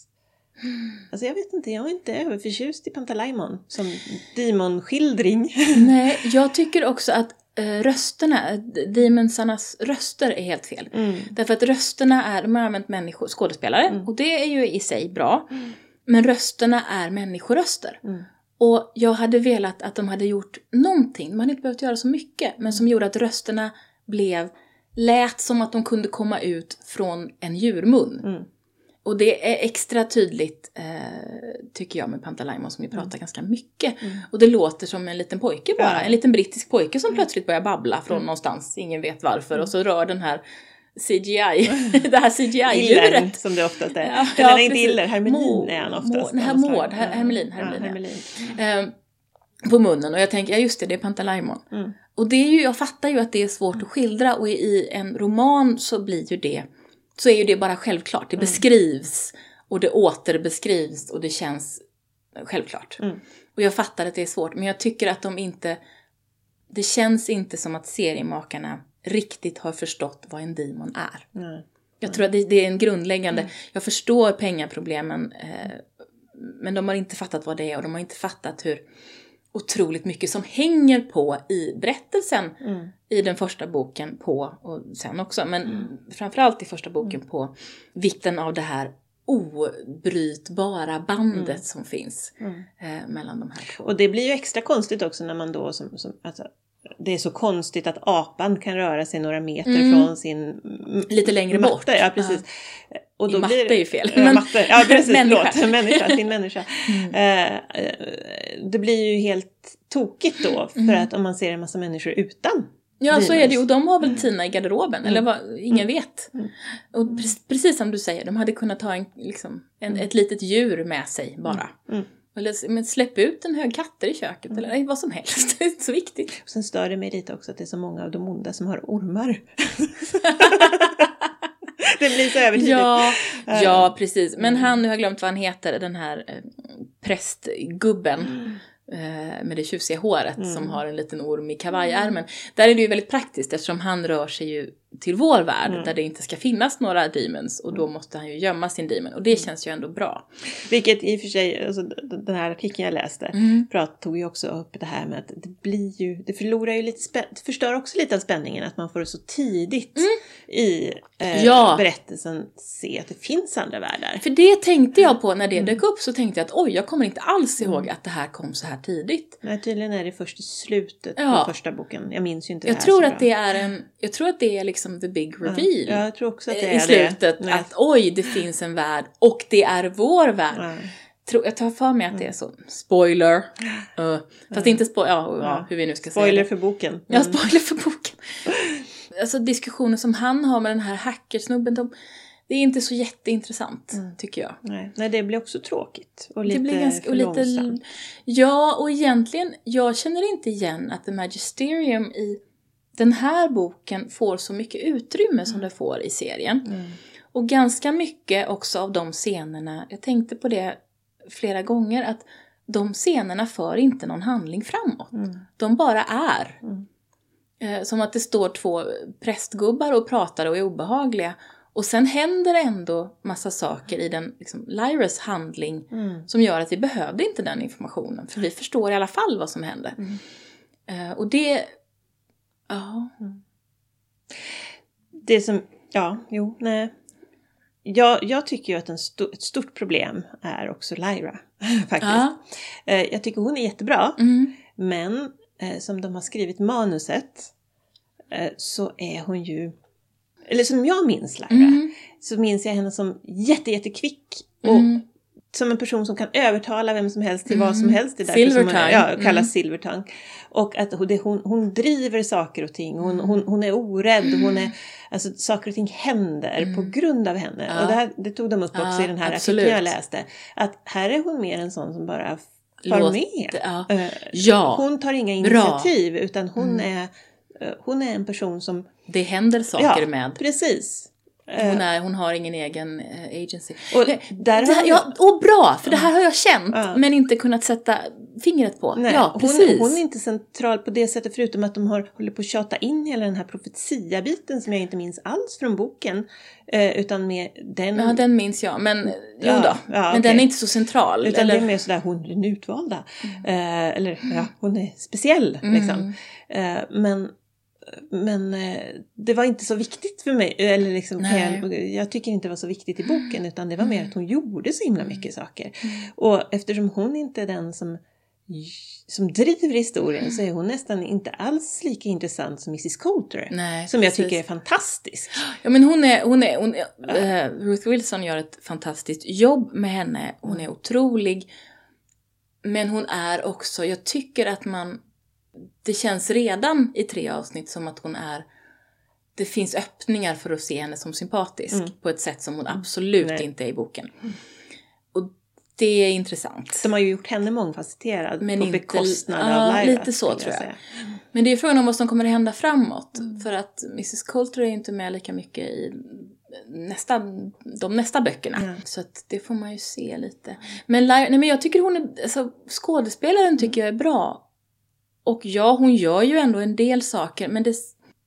Alltså jag vet inte, jag är inte överförtjust i Pantalaimon som demonskildring. Nej, jag tycker också att eh, rösterna, demonsarnas röster är helt fel. Mm. Därför att rösterna är, de har använt människor, skådespelare, Mm. och det är ju i sig bra. Men rösterna är människoröster. Mm. Och jag hade velat att de hade gjort någonting, de hade inte behövt göra så mycket, men som gjorde att rösterna blev, lät som att de kunde komma ut från en djurmun. Mm. Och det är extra tydligt, eh, tycker jag, med Pantalaimon som ju pratar ganska mycket. Mm. Och det låter som en liten pojke bara, Ja. Mm. en liten brittisk pojke som plötsligt börjar babbla från någonstans, ingen vet varför, och så rör den här CGI, det här CGI-djuret. Som det oftast är. Ja, Eller ja, inte. Iller, Hermelin Må- är han Må- oftast. något slag. Maud, Her- Hermelin, Hermelin, Ja, ja. Hermelin. Eh, på munnen och jag tänker, ja just det, det är Pantalaimon. Mm. Och det är ju, jag fattar ju att det är svårt att skildra och i en roman så blir ju det, så är ju det bara självklart. Det Mm. beskrivs och det återbeskrivs och det känns självklart. Mm. Och jag fattar att det är svårt, men jag tycker att de inte, det känns inte som att seriemakarna riktigt har förstått vad en demon är. Nej. Jag tror att det, det är en grundläggande, Mm. jag förstår pengaproblemen, eh, men de har inte fattat vad det är och de har inte fattat hur otroligt mycket som hänger på i berättelsen Mm. i den första boken på, och sen också, men framförallt i första boken på vikten av det här obrytbara bandet som finns Mm. eh, mellan de här två. Och det blir ju extra konstigt också när man då som, som alltså, det är så konstigt att apan kan röra sig några meter Mm. från sin mm, Lite längre matte. bort. Ja, precis. Och I matte är ju fel. Ja, Men- matte. Ja, precis. Människa. Förlåt. Människa. Sin människa. Mm. Eh, eh, det blir ju helt tokigt då för Mm. att om man ser en massa människor utan. Ja, så är det ju. Och de har väl Tina i garderoben, eller vad, ingen vet. Mm. Och pre- precis som du säger, de hade kunnat ha en, liksom, en, ett litet djur med sig bara. Mm. Eller men släpp ut en hög katter i köket, eller nej, vad som helst. Det är inte så viktigt. Och sen stör det mig lite också att det är så många av de onda som har ormar. det blir så övertydligt. Ja, ja, precis. Men Mm. han, nu har jag glömt vad han heter, den här eh, prästgubben. Mm. eh, Med det tjusiga håret Mm. som har en liten orm i kavajärmen. Där är det ju väldigt praktiskt eftersom han rör sig ju till vår värld Mm. där det inte ska finnas några demons och då måste han ju gömma sin demon och det känns ju ändå bra. Vilket i och för sig, alltså, den här artikeln jag läste, Mm. prat, tog ju också upp det här med att det blir ju, det förlorar ju lite spänn, det förstör också lite av spänningen att man får så tidigt i eh, Mm. Ja. berättelsen se att det finns andra världar. För det tänkte jag på när Mm. det dök upp så tänkte jag att oj, jag kommer inte alls ihåg att det här kom så här tidigt. Nej, tydligen är det först i slutet Ja. på första boken. Jag minns ju inte Jag det här tror så att bra. det är en, jag tror att det är liksom the big reveal. Ja, jag tror också att det är I slutet, det. Att oj, det finns en värld och det är vår värld. Ja. Jag tar för mig att det är så. Spoiler. Uh, fast inte spoiler, ja, ja, Ja. hur vi nu ska Spoiler säga det. för boken. Ja, Mm. spoiler för boken. Alltså diskussionen som han har med den här hackersnubben, de, det är inte så jätteintressant, tycker jag. Nej. Nej, det blir också tråkigt. Och lite det blir ganska, och lite. Ja, och egentligen, jag känner inte igen att The Magisterium i den här boken får så mycket utrymme som det får i serien. Mm. Och ganska mycket också av de scenerna, jag tänkte på det flera gånger, att de scenerna för inte någon handling framåt. Mm. De bara är. Mm. Eh, som att det står två prästgubbar och pratar och är obehagliga. Och sen händer det ändå massa saker i den, liksom, Lyras handling Mm. som gör att vi behövde inte den informationen. För vi förstår i alla fall vad som hände. Mm. Eh, och det... Ja. Det som, ja, jo, nej. Jag, jag tycker ju att en sto, ett stort problem är också Lyra. Faktiskt. Ja. Eh, Jag tycker hon är jättebra. Mm. Men eh, som de har skrivit manuset eh, så är hon ju, eller som jag minns Lyra, Mm. så minns jag henne som jätte, jättekvick och Mm. Som en person som kan övertala vem som helst till vad som Mm. helst. Det är därför hon, ja, Mm. kallas silvertongue. Och att hon, hon, driver saker och ting. Hon, hon, hon är orädd. Hon är, alltså, saker och ting händer på grund av henne. Mm. Ja. Och det, här, det tog de upp också Ja, i den här absolut. artikeln jag läste. Att här är hon mer en sån som bara far Låt- med. Ja. Eh. Hon tar inga Bra. initiativ utan hon, Mm. är, eh, hon är en person som... Det händer saker med. precis. Hon, är, hon har ingen egen eh, agency. Och där det har här, ja, åh, bra! För det här har jag känt, Ja. men inte kunnat sätta fingret på. Nej, ja, hon, precis. hon är inte central på det sättet förutom att de har, håller på att tjata in hela den här profetia-biten som jag inte minns alls från boken. Eh, utan med den... Ja, den minns jag, men jo Ja, då. ja, Men okej. den är inte så central. Utan eller? det är mer sådär, hon är den utvalda. Eh, eller ja, hon är speciell Mm. liksom. Eh, men men eh, det var inte så viktigt för mig. Eller liksom, jag, jag tycker inte det var så viktigt i boken utan det var mer att hon gjorde så himla mycket saker. Mm. Och eftersom hon inte är den som, som driver historien så är hon nästan inte alls lika intressant som Mrs Coulter. Nej, som jag precis. tycker är fantastisk. Ja men hon är, hon är, hon är eh, Ruth Wilson gör ett fantastiskt jobb med henne. Hon är otrolig. Men hon är också, jag tycker att man, det känns redan i tre avsnitt som att hon är, det finns öppningar för att se henne som sympatisk Mm. på ett sätt som hon absolut Nej. inte är i boken. Och det är intressant. De har ju gjort henne mångfacetterad Men på inte- bekostnad ja, av Lyra. lite så tror jag. säga. Men det är frågan om vad som kommer att hända framåt. Mm. För att Mrs Coulter är inte med lika mycket i nästa, de nästa böckerna. Ja. Så att det får man ju se lite. Men, Lyra- nej, men jag tycker hon är, alltså, skådespelaren tycker jag är bra. Och ja, hon gör ju ändå en del saker, men det,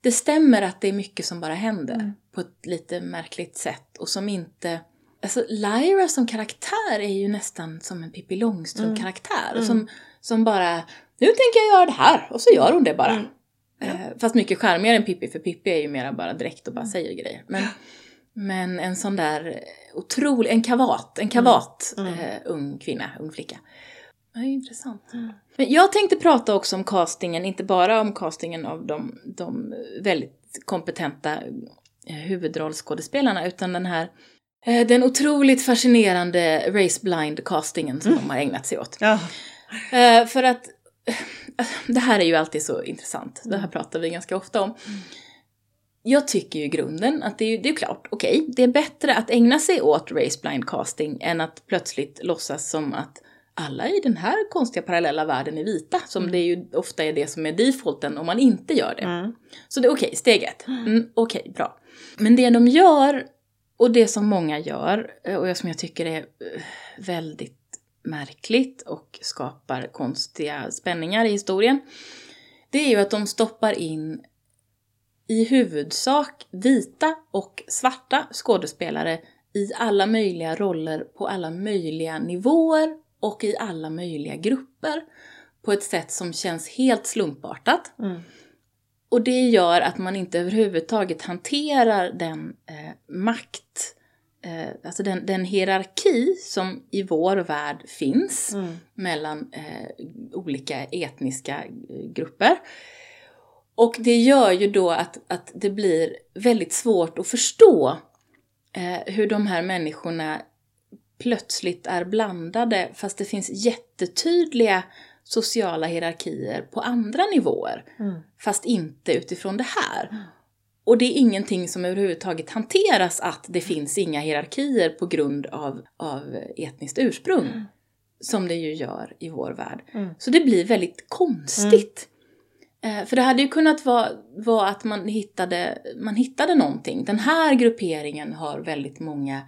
det stämmer att det är mycket som bara händer. Mm. På ett lite märkligt sätt. Och som inte... Alltså Lyra som karaktär är ju nästan som en Pippi Långstrump-karaktär. Mm. Som, som bara, nu tänker jag göra det här. Och så gör hon det bara. Mm. Ja. Eh, fast mycket charmigare än Pippi, för Pippi är ju mera bara direkt och bara Mm. säger grejer. Men, men en sån där otrolig, en kavat, en kavat Mm. Eh, ung kvinna, ung flicka. Det är ju intressant. Mm. Men jag tänkte prata också om castingen, inte bara om castingen av de, de väldigt kompetenta eh, huvudrollskådespelarna, utan den här eh, den otroligt fascinerande race blind castingen som Mm. de har ägnat sig åt. Ja. Eh, för att det här är ju alltid så intressant. Det här Mm. pratar vi ganska ofta om. Jag tycker ju i grunden att det är, ju- det är klart, okej, det är bättre att ägna sig åt race blind casting än att plötsligt låtsas som att alla i den här konstiga parallella världen är vita, som det är ju ofta är det som är defaulten om man inte gör det. Mm. Så det är okej, steg ett. Mm, okej, bra. Men det de gör, och det som många gör, eh, och som jag tycker är eh, väldigt märkligt och skapar konstiga spänningar i historien, det är ju att de stoppar in i huvudsak vita och svarta skådespelare i alla möjliga roller på alla möjliga nivåer och i alla möjliga grupper på ett sätt som känns helt slumpartat. Mm. Och det gör att man inte överhuvudtaget hanterar den eh, makt, eh, alltså den, den hierarki som i vår värld finns Mm. mellan eh, olika etniska eh, grupper. Och det gör ju då att, att det blir väldigt svårt att förstå eh, hur de här människorna plötsligt är blandade fast det finns jättetydliga sociala hierarkier på andra nivåer. Mm. Fast inte utifrån det här. Och det är ingenting som överhuvudtaget hanteras att det finns inga hierarkier på grund av, av etniskt ursprung. Som det ju gör i vår värld. Mm. Så det blir väldigt konstigt. Eh, för det hade ju kunnat vara, vara att man hittade, man hittade någonting. Den här grupperingen har väldigt många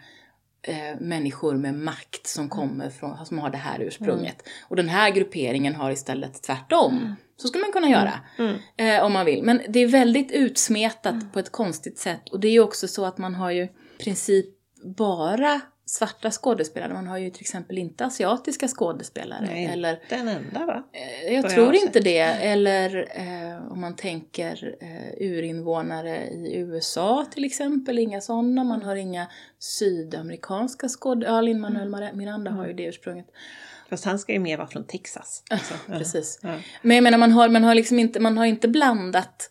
eh, människor med makt som kommer från, som har det här ursprunget. Och den här grupperingen har istället tvärtom. Så skulle man kunna göra. Mm. Eh, om man vill. Men det är väldigt utsmetat på ett konstigt sätt. Och det är ju också så att man har ju i princip bara svarta skådespelare. Man har ju till exempel inte asiatiska skådespelare. Nej, Eller, Den enda va? eh, jag jag tror har inte det. Eller eh, om man tänker eh, urinvånare i USA till exempel. Inga sådana. Man har inga sydamerikanska skådespelare. Ja, Lin-Manuel Miranda har ju det ursprunget. Fast han ska ju mer vara från Texas. Alltså. Precis. Ja. Men jag menar, man har, man har liksom inte, man har inte blandat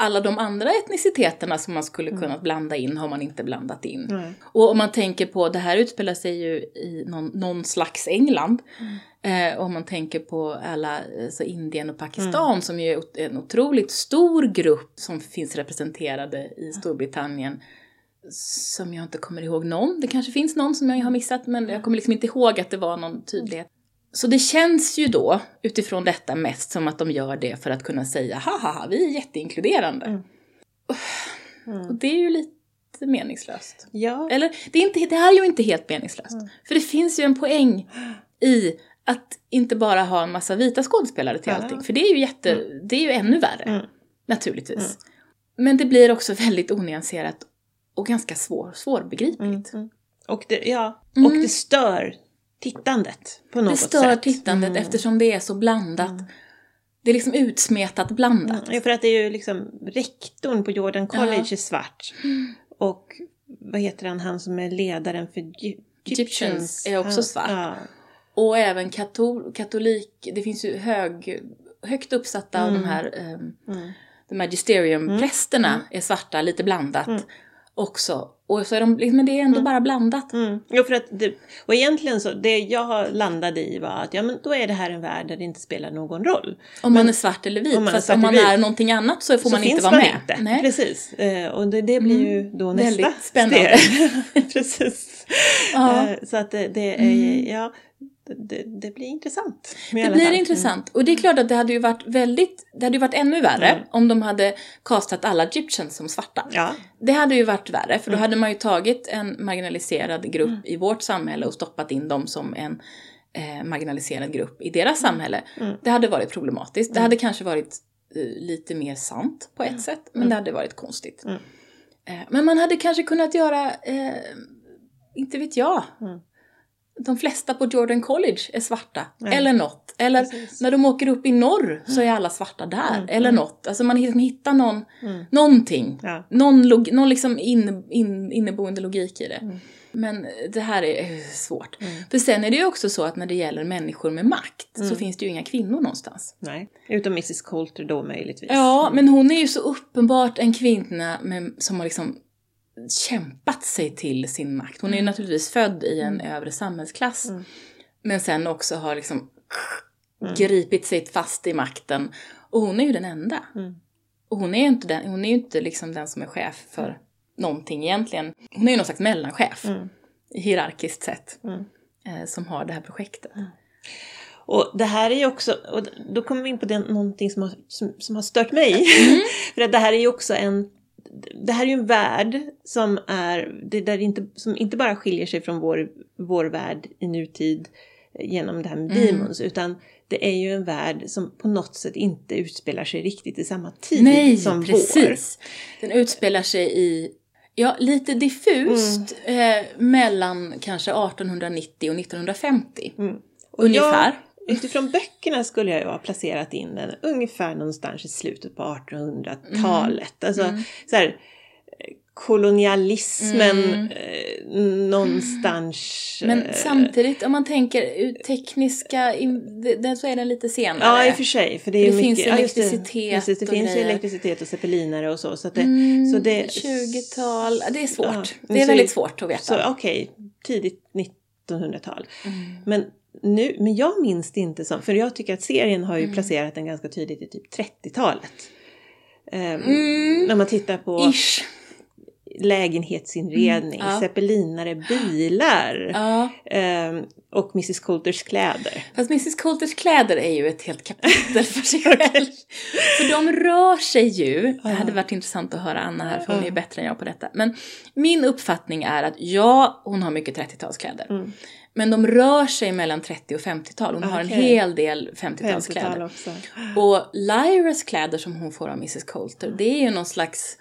alla de andra etniciteterna som man skulle kunna blanda in har man inte blandat in. Nej. Och om man tänker på, det här utspelar sig ju i någon, någon slags England. Eh, om man tänker på alla, alltså Indien och Pakistan som ju är en otroligt stor grupp som finns representerade i Storbritannien. Som jag inte kommer ihåg någon. Det kanske finns någon som jag har missat men jag kommer liksom inte ihåg att det var någon tydlighet. Så det känns ju då utifrån detta mest som att de gör det för att kunna säga haha, vi är jätteinkluderande. Mm. Mm. Och det är ju lite meningslöst. Ja. Eller det är, inte, det är ju inte helt meningslöst. För det finns ju en poäng i att inte bara ha en massa vita skådespelare till Ja. allting. För det är ju, jätte, det är ju ännu värre, Mm. naturligtvis. Mm. Men det blir också väldigt onyanserat och ganska svår, svårbegripligt. Mm. Och, det, ja. Mm. och det stör tittandet på något Det sätt. stör tittandet Mm. eftersom det är så blandat. Mm. Det är liksom utsmetat blandat. Ja, för att det är ju liksom rektorn på Jordan College Ja. är svart. Och vad heter han, han som är ledaren för Gy- Egyptians är också han, svart. Ja. Och även katol, katolik, det finns ju hög, högt uppsatta av Mm. de här um, Mm. de magisteriumprästerna Mm. är svarta, lite blandat Mm. Också. Och så är de, men det är ändå Mm. bara blandat. Mm. Jo, för att det, och egentligen så, det jag landade i var att ja, men då är det här en värld där det inte spelar någon roll. Om man är svart eller vit. om man Fast om man vit, är någonting annat så får så man inte vara man med. inte. Nej. Precis. Eh, och det, det blir ju Mm. då nästa Väldigt spännande. steg. Precis. Ja. Eh, så att det, det är, Mm. ja, det, det blir intressant. Det blir fall. intressant. Och det är klart att det hade ju varit väldigt, det hade ju varit ännu värre Mm. om de hade castat alla egyptians som svarta. Mm. Ja. Det hade ju varit värre, för då Mm. hade man ju tagit en marginaliserad grupp i vårt samhälle och stoppat in dem som en eh, marginaliserad grupp i deras samhälle. Mm. Det hade varit problematiskt. Det Mm. hade kanske varit eh, lite mer sant på ett sätt, men Mm. det hade varit konstigt. Mm. Eh, men man hade kanske kunnat göra, eh, inte vet jag, Mm. de flesta på Jordan College är svarta. Nej. Eller något. Eller Precis. när de åker upp i norr så är alla svarta där. Mm, Eller mm. något. Alltså man liksom hittar någon, Mm. någonting. Ja. Någon, log, någon liksom in, in, inneboende logik i det. Mm. Men det här är svårt. Mm. För sen är det ju också så att när det gäller människor med makt så Mm. finns det ju inga kvinnor någonstans. Nej, utom Mrs Coulter då möjligtvis. Ja, Mm. men hon är ju så uppenbart en kvinna med, som har liksom kämpat sig till sin makt. Hon är ju naturligtvis född i en övre samhällsklass. Mm. Men sen också har liksom Mm. gripit sig fast i makten. Och hon är ju den enda. Mm. Och hon är ju inte, den, hon är inte liksom den som är chef för någonting egentligen. Hon är ju någon slags mellanchef, Mm. hierarkiskt sett, Mm. eh, som har det här projektet. Och det här är ju också, och då kommer vi in på det, någonting som har, som, som har stört mig. Mm. För att det här är ju också en, det här är ju en värld som är, det där inte, som inte bara skiljer sig från vår, vår värld i nutid genom det här med Mm. demons, utan det är ju en värld som på något sätt inte utspelar sig riktigt i samma tid Nej, som precis. Den utspelar sig i, ja, lite diffust Mm. eh, mellan kanske 1890 och 1950. vår. Mm. Och Ungefär. Jag, utifrån böckerna skulle jag ju ha placerat in den ungefär någonstans i slutet på 1800-talet. Alltså Mm. så här, kolonialismen Mm. eh, någonstans. Men eh, samtidigt, om man tänker tekniska, den så är den lite senare. Ja, i och för sig. För det är Det ju finns mycket, ja, just det. elektricitet Precis, det och finns grejer. elektricitet och zeppelinare och så. Så, det, Mm, så det, 20-tal, det är svårt. Ja, det är väldigt svårt att veta. Okej, tidigt 1900-tal. Mm. Men, nu, men jag minns det inte som, för jag tycker att serien har ju Mm. placerat den ganska tydligt i typ 30-talet. Ehm, Mm. När man tittar på Ish. lägenhetsinredning, Mm, ja. zeppelinare, bilar Ja. ehm, och Mrs Coulters kläder. Fast Mrs Coulters kläder är ju ett helt kapitel för sig själv. För de rör sig ju. Det hade varit intressant att höra Anna här, för hon är ju bättre än jag på detta. Men min uppfattning är att ja, hon har mycket 30-talskläder. Mm. Men de rör sig mellan 30 och 50-tal. Hon har en hel del 50-tal 50-talskläder. också. Och Lyras kläder som hon får av Mrs Coulter, det är ju någon slags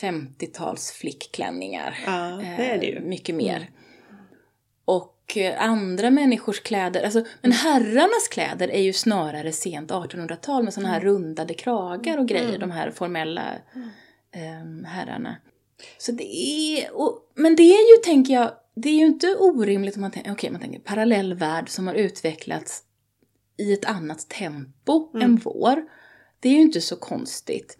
50-tals flickklänningar. Ja, det är det ju. Eh, Mycket mer. Och eh, andra människors kläder, alltså, men herrarnas kläder är ju snarare sent 1800-tal med sådana här rundade kragar och grejer, Mm. de här formella ehm, herrarna. Så det är, och, men det är ju, tänker jag, det är ju inte orimligt om man tänker, okej, man tänker parallell värld som har utvecklats i ett annat tempo Mm. än vår. Det är ju inte så konstigt.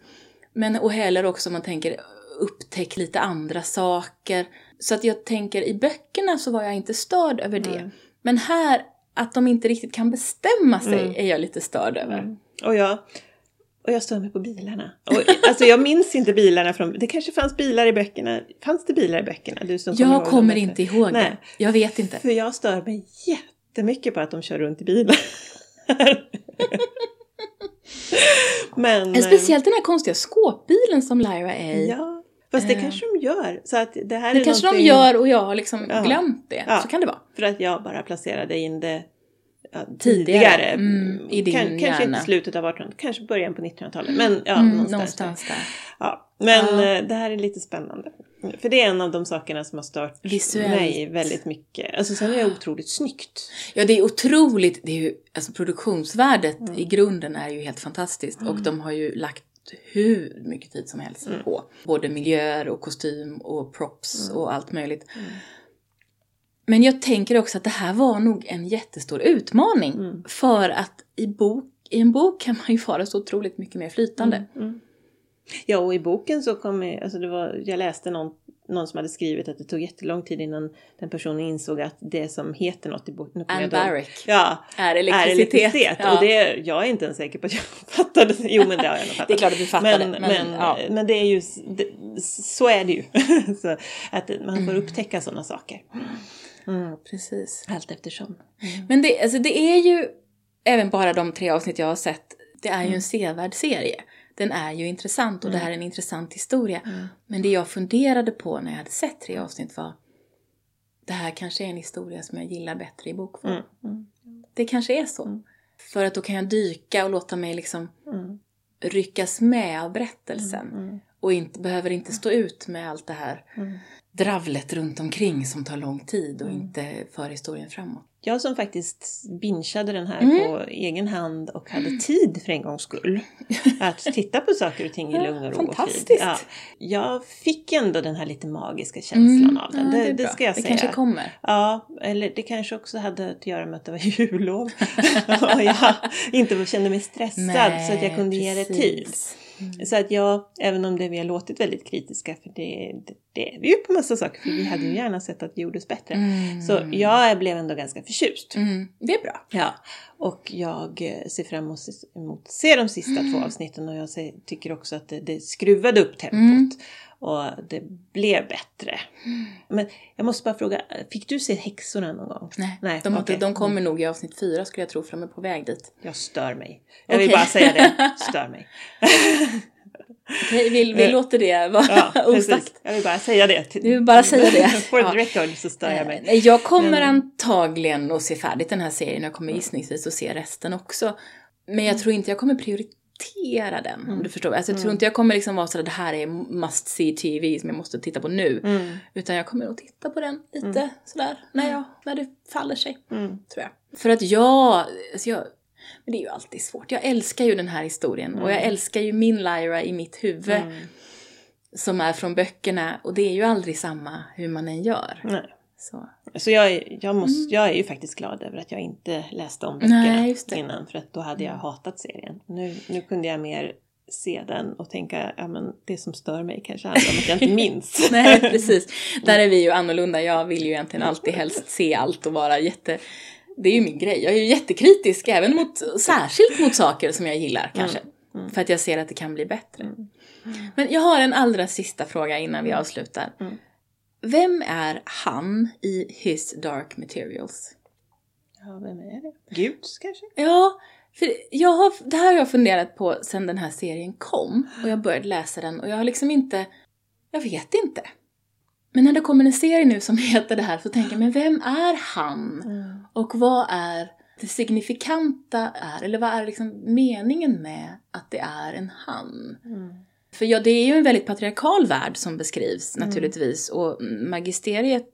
Men och heller också om man tänker upptäck lite andra saker. Så att jag tänker i böckerna så var jag inte störd över det. Mm. Men här, att de inte riktigt kan bestämma sig Mm. är jag lite störd över. Mm. Och jag, och jag stör mig på bilarna. Och, alltså jag minns inte bilarna från... Det kanske fanns bilar i böckerna. Fanns det bilar i böckerna? Du som Jag kommer bättre. inte ihåg Nej. det. Jag vet inte. För jag stör mig jättemycket på att de kör runt i bilar. Men... Speciellt den här konstiga skåpbilen som Lyra är i. Ja. Fast det Eh. kanske de gör. Så att det här Det är kanske de någonting- gör och jag har liksom Ja. glömt det. Ja. Så kan det vara. För att jag bara placerade in det ja, Tidigare. Mm, i din kan, kanske inte slutet av 1800 kanske början på 1900-talet. Men ja, Mm, någonstans, någonstans där. där. Ja, men Ja. eh, det här är lite spännande. För det är en av de sakerna som har stört Visuellt. mig väldigt mycket. Alltså sen är det otroligt snyggt. Ja, det är otroligt. Det är ju, alltså produktionsvärdet Mm. i grunden är ju helt fantastiskt. Och de har ju lagt hur mycket tid som helst Mm. på både miljöer och kostym och props Mm. och allt möjligt. Men jag tänker också att det här var nog en jättestor utmaning. Mm. För att i, bok, i en bok kan man ju vara så otroligt mycket mer flytande. Mm. Ja, och i boken så kom jag, alltså det var, jag läste någon, någon som hade skrivit att det tog jättelång tid innan den personen insåg att det som heter något i boken, Anne ihåg. Barrick Ja, är är elektricitet. elektricitet. Ja. Och det, jag är inte ens säker på att jag fattade. Jo, men det har jag nog fattat. Det är klart att du fattade. Men, Men, men, ja. men det är ju, det, så är det ju. att man får Mm. upptäcka sådana saker. Mm. Precis. Allt eftersom. Men det, alltså det är ju, även bara de tre avsnitt jag har sett, det är ju en sevärd serie. Den är ju intressant och det här är en intressant historia. Men det jag funderade på när jag hade sett tre avsnitt var, det här kanske är en historia som jag gillar bättre i bokform. Mm. Mm. Det kanske är så. Mm. För att då kan jag dyka och låta mig liksom Mm. ryckas med av berättelsen. Mm. Och inte, behöver inte stå ut med allt det här Mm. Dravlet runt omkring som tar lång tid och Mm. inte för historien framåt. Jag som faktiskt bingeade den här Mm. på egen hand och hade tid för en gångs skull. Att titta på saker och ting i lugn och ro och fantastiskt. Ja, jag fick ändå den här lite magiska känslan av den. Mm. ja, det, det bra. ska jag det säga. kanske kommer. Ja, eller det kanske också hade att göra med att det var jullov. och jag inte kände mig stressad så att jag kunde ge det tid. Precis. Så att jag, även om det vi har låtit väldigt kritiska, för det, det, det är vi ju på massa saker, för vi hade ju gärna sett att det gjordes bättre. Mm. Så jag blev ändå ganska förtjust. Mm, det är bra. Ja, och jag eh, ser fram emot att se de sista Mm. två avsnitten och jag ser, tycker också att det, det skruvade upp tempot. Mm. Och det blev bättre. Men jag måste bara fråga, fick du se häxorna någon gång? Nej, Nej, de, inte, de kommer nog i avsnitt fyra skulle jag tro, för de är på väg dit. Jag stör mig. Jag vill Okej. bara säga det, stör mig. Okej, vi, vi Eh, låter det vara Ja, osagt. Jag vill bara säga det. Du vill bara säga det. For the record så stör jag mig. Eh, Jag kommer Men- antagligen att se färdigt den här serien. Jag kommer gissningsvis att se resten också. Men jag tror inte jag kommer prioritera den, om du förstår. Alltså, jag tror inte jag kommer liksom vara sådär, det här är must see TV som jag måste titta på nu. Mm. Utan jag kommer att titta på den lite sådär, när, jag, när det faller sig. Mm. tror jag. För att jag, alltså jag, men det är ju alltid svårt. Jag älskar ju den här historien och jag älskar ju min Lyra i mitt huvud Mm. som är från böckerna och det är ju aldrig samma hur man än gör. Nej. Så. Så jag, är- jag, måste, jag är ju faktiskt glad över att jag inte läste om Mm. Mm. innan för att då hade jag hatat serien. Nu, nu kunde jag mer se den och tänka, ja men det som stör mig kanske handlar om att jag inte minns. Nej, precis. Där är vi ju annorlunda. Jag vill ju egentligen alltid helst se allt och vara jätte... Det är ju min grej. Jag är ju jättekritisk, även mot, särskilt mot saker som jag gillar kanske. Mm. För att jag ser att det kan bli bättre. Men jag har en allra sista fråga innan vi avslutar. Mm. Vem är han i His Dark Materials? Ja, vem är det? Gud kanske? Ja, för jag har, det här har jag funderat på sedan den här serien kom och jag började läsa den och jag har liksom inte, jag vet inte. Men när det kommer en serie nu som heter det här så tänker jag, men vem är han? Och vad är det signifikanta är, eller vad är liksom meningen med att det är en han? Mm. För ja, det är ju en väldigt patriarkal värld som beskrivs naturligtvis och magisteriet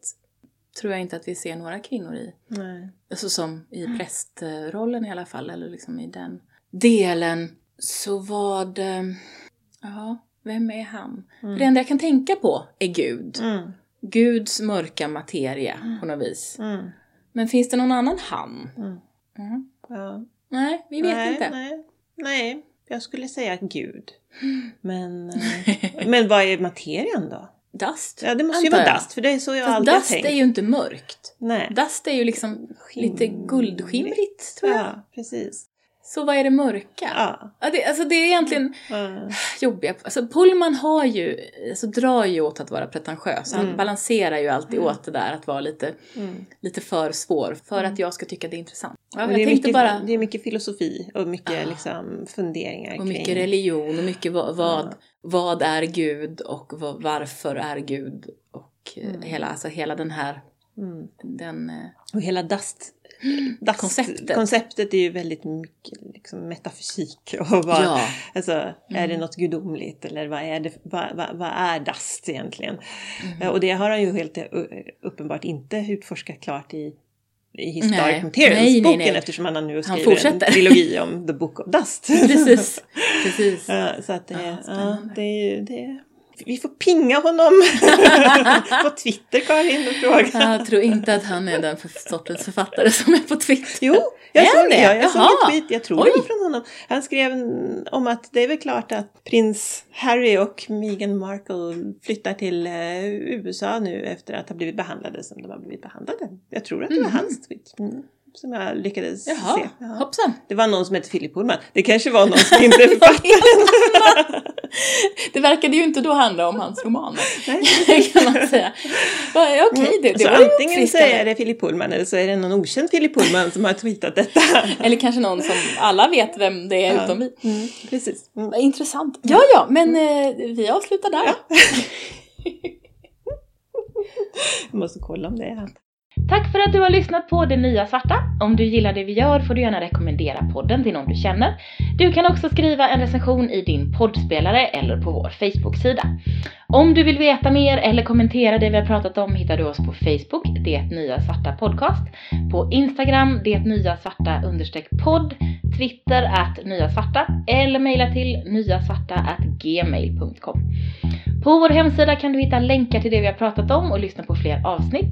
tror jag inte att vi ser några kvinnor i. Nej. Alltså som i prästrollen i alla fall, eller liksom i den delen. Så vad... eh, Ja, vem är han? För det enda jag kan tänka på är Gud. Mm. Guds mörka materia på något vis. Mm. Men finns det någon annan han? Mm. Mm. Ja. Nej, vi vet nej, inte. Nej. nej, jag skulle säga Gud. Men, men vad är materian då? Dust? Ja, det måste ju vara dust, för det är så jag Fast aldrig har dust tänkt. är ju inte mörkt. Nej. Dust är ju liksom lite Skimrigt. guldskimrigt, tror jag. Ja, precis. Så vad är det mörka? Ja. Ja, det, alltså det är egentligen Ja. jobbiga... Alltså Pullman har ju, alltså drar ju åt att vara pretentiös. Han Mm. balanserar ju alltid åt det där att vara lite, Mm. lite för svår för att jag ska tycka det är intressant. Ja, det, är mycket, bara... det är mycket filosofi och mycket Ja. liksom, funderingar Och mycket kring... religion och mycket vad, vad, vad är Gud och vad, varför är Gud och eh, Mm. hela, alltså hela den här, Mm. den... eh, Och hela dast, dast Konceptet. konceptet är ju väldigt mycket liksom, metafysik. Och vad, Ja. alltså, Är det Mm. något gudomligt eller vad är, det, vad, vad, vad är dast egentligen? Mm. Och det har han ju helt eh, uppenbart inte utforskat klart i i His Nej. Dark Materials Nej, nej, boken nej. eftersom han nu Han skriver en fortsätter. trilogi om The Book of Dust. Precis, precis. Så att det, Ja, ja, det är det. Vi får pinga honom på Twitter Karin och fråga. Jag tror inte att han är den sortens författare som är på Twitter. Jo, jag såg, det? ja, jag såg Jaha. en tweet, jag tror Oj. det var från honom. Han skrev om att det är väl klart att prins Harry och Meghan Markle flyttar till eh, USA nu efter att ha blivit behandlade som de har blivit behandlade. Jag tror att det var Mhm. hans tweet. Mm. Som jag lyckades Jaha, se. Ja. hoppsan. Det var någon som hette Philip Pullman. Det kanske var någon som inte är författare. Det verkade ju inte då handla om hans romaner, Nej. kan man säga. Va, Okej, det, det så var ju antingen så är det Philip Pullman eller så är det någon okänd Philip Pullman som har tweetat detta. Eller kanske någon som alla vet vem det är Ja. utom vi. Mm, precis. Mm. Intressant. Ja, ja, men eh, vi avslutar där. Jag måste kolla om det är han. Tack för att du har lyssnat på Det Nya Svarta. Om du gillar det vi gör får du gärna rekommendera podden till någon du känner. Du kan också skriva en recension i din poddspelare eller på vår Facebook-sida. Om du vill veta mer eller kommentera det vi har pratat om hittar du oss på Facebook, Det Nya Svarta Podcast, på Instagram, Det Nya Svarta understreck podd, Twitter att Nya Svarta eller mejla till nyasvarta at gmail.com. På vår hemsida kan du hitta länkar till det vi har pratat om och lyssna på fler avsnitt.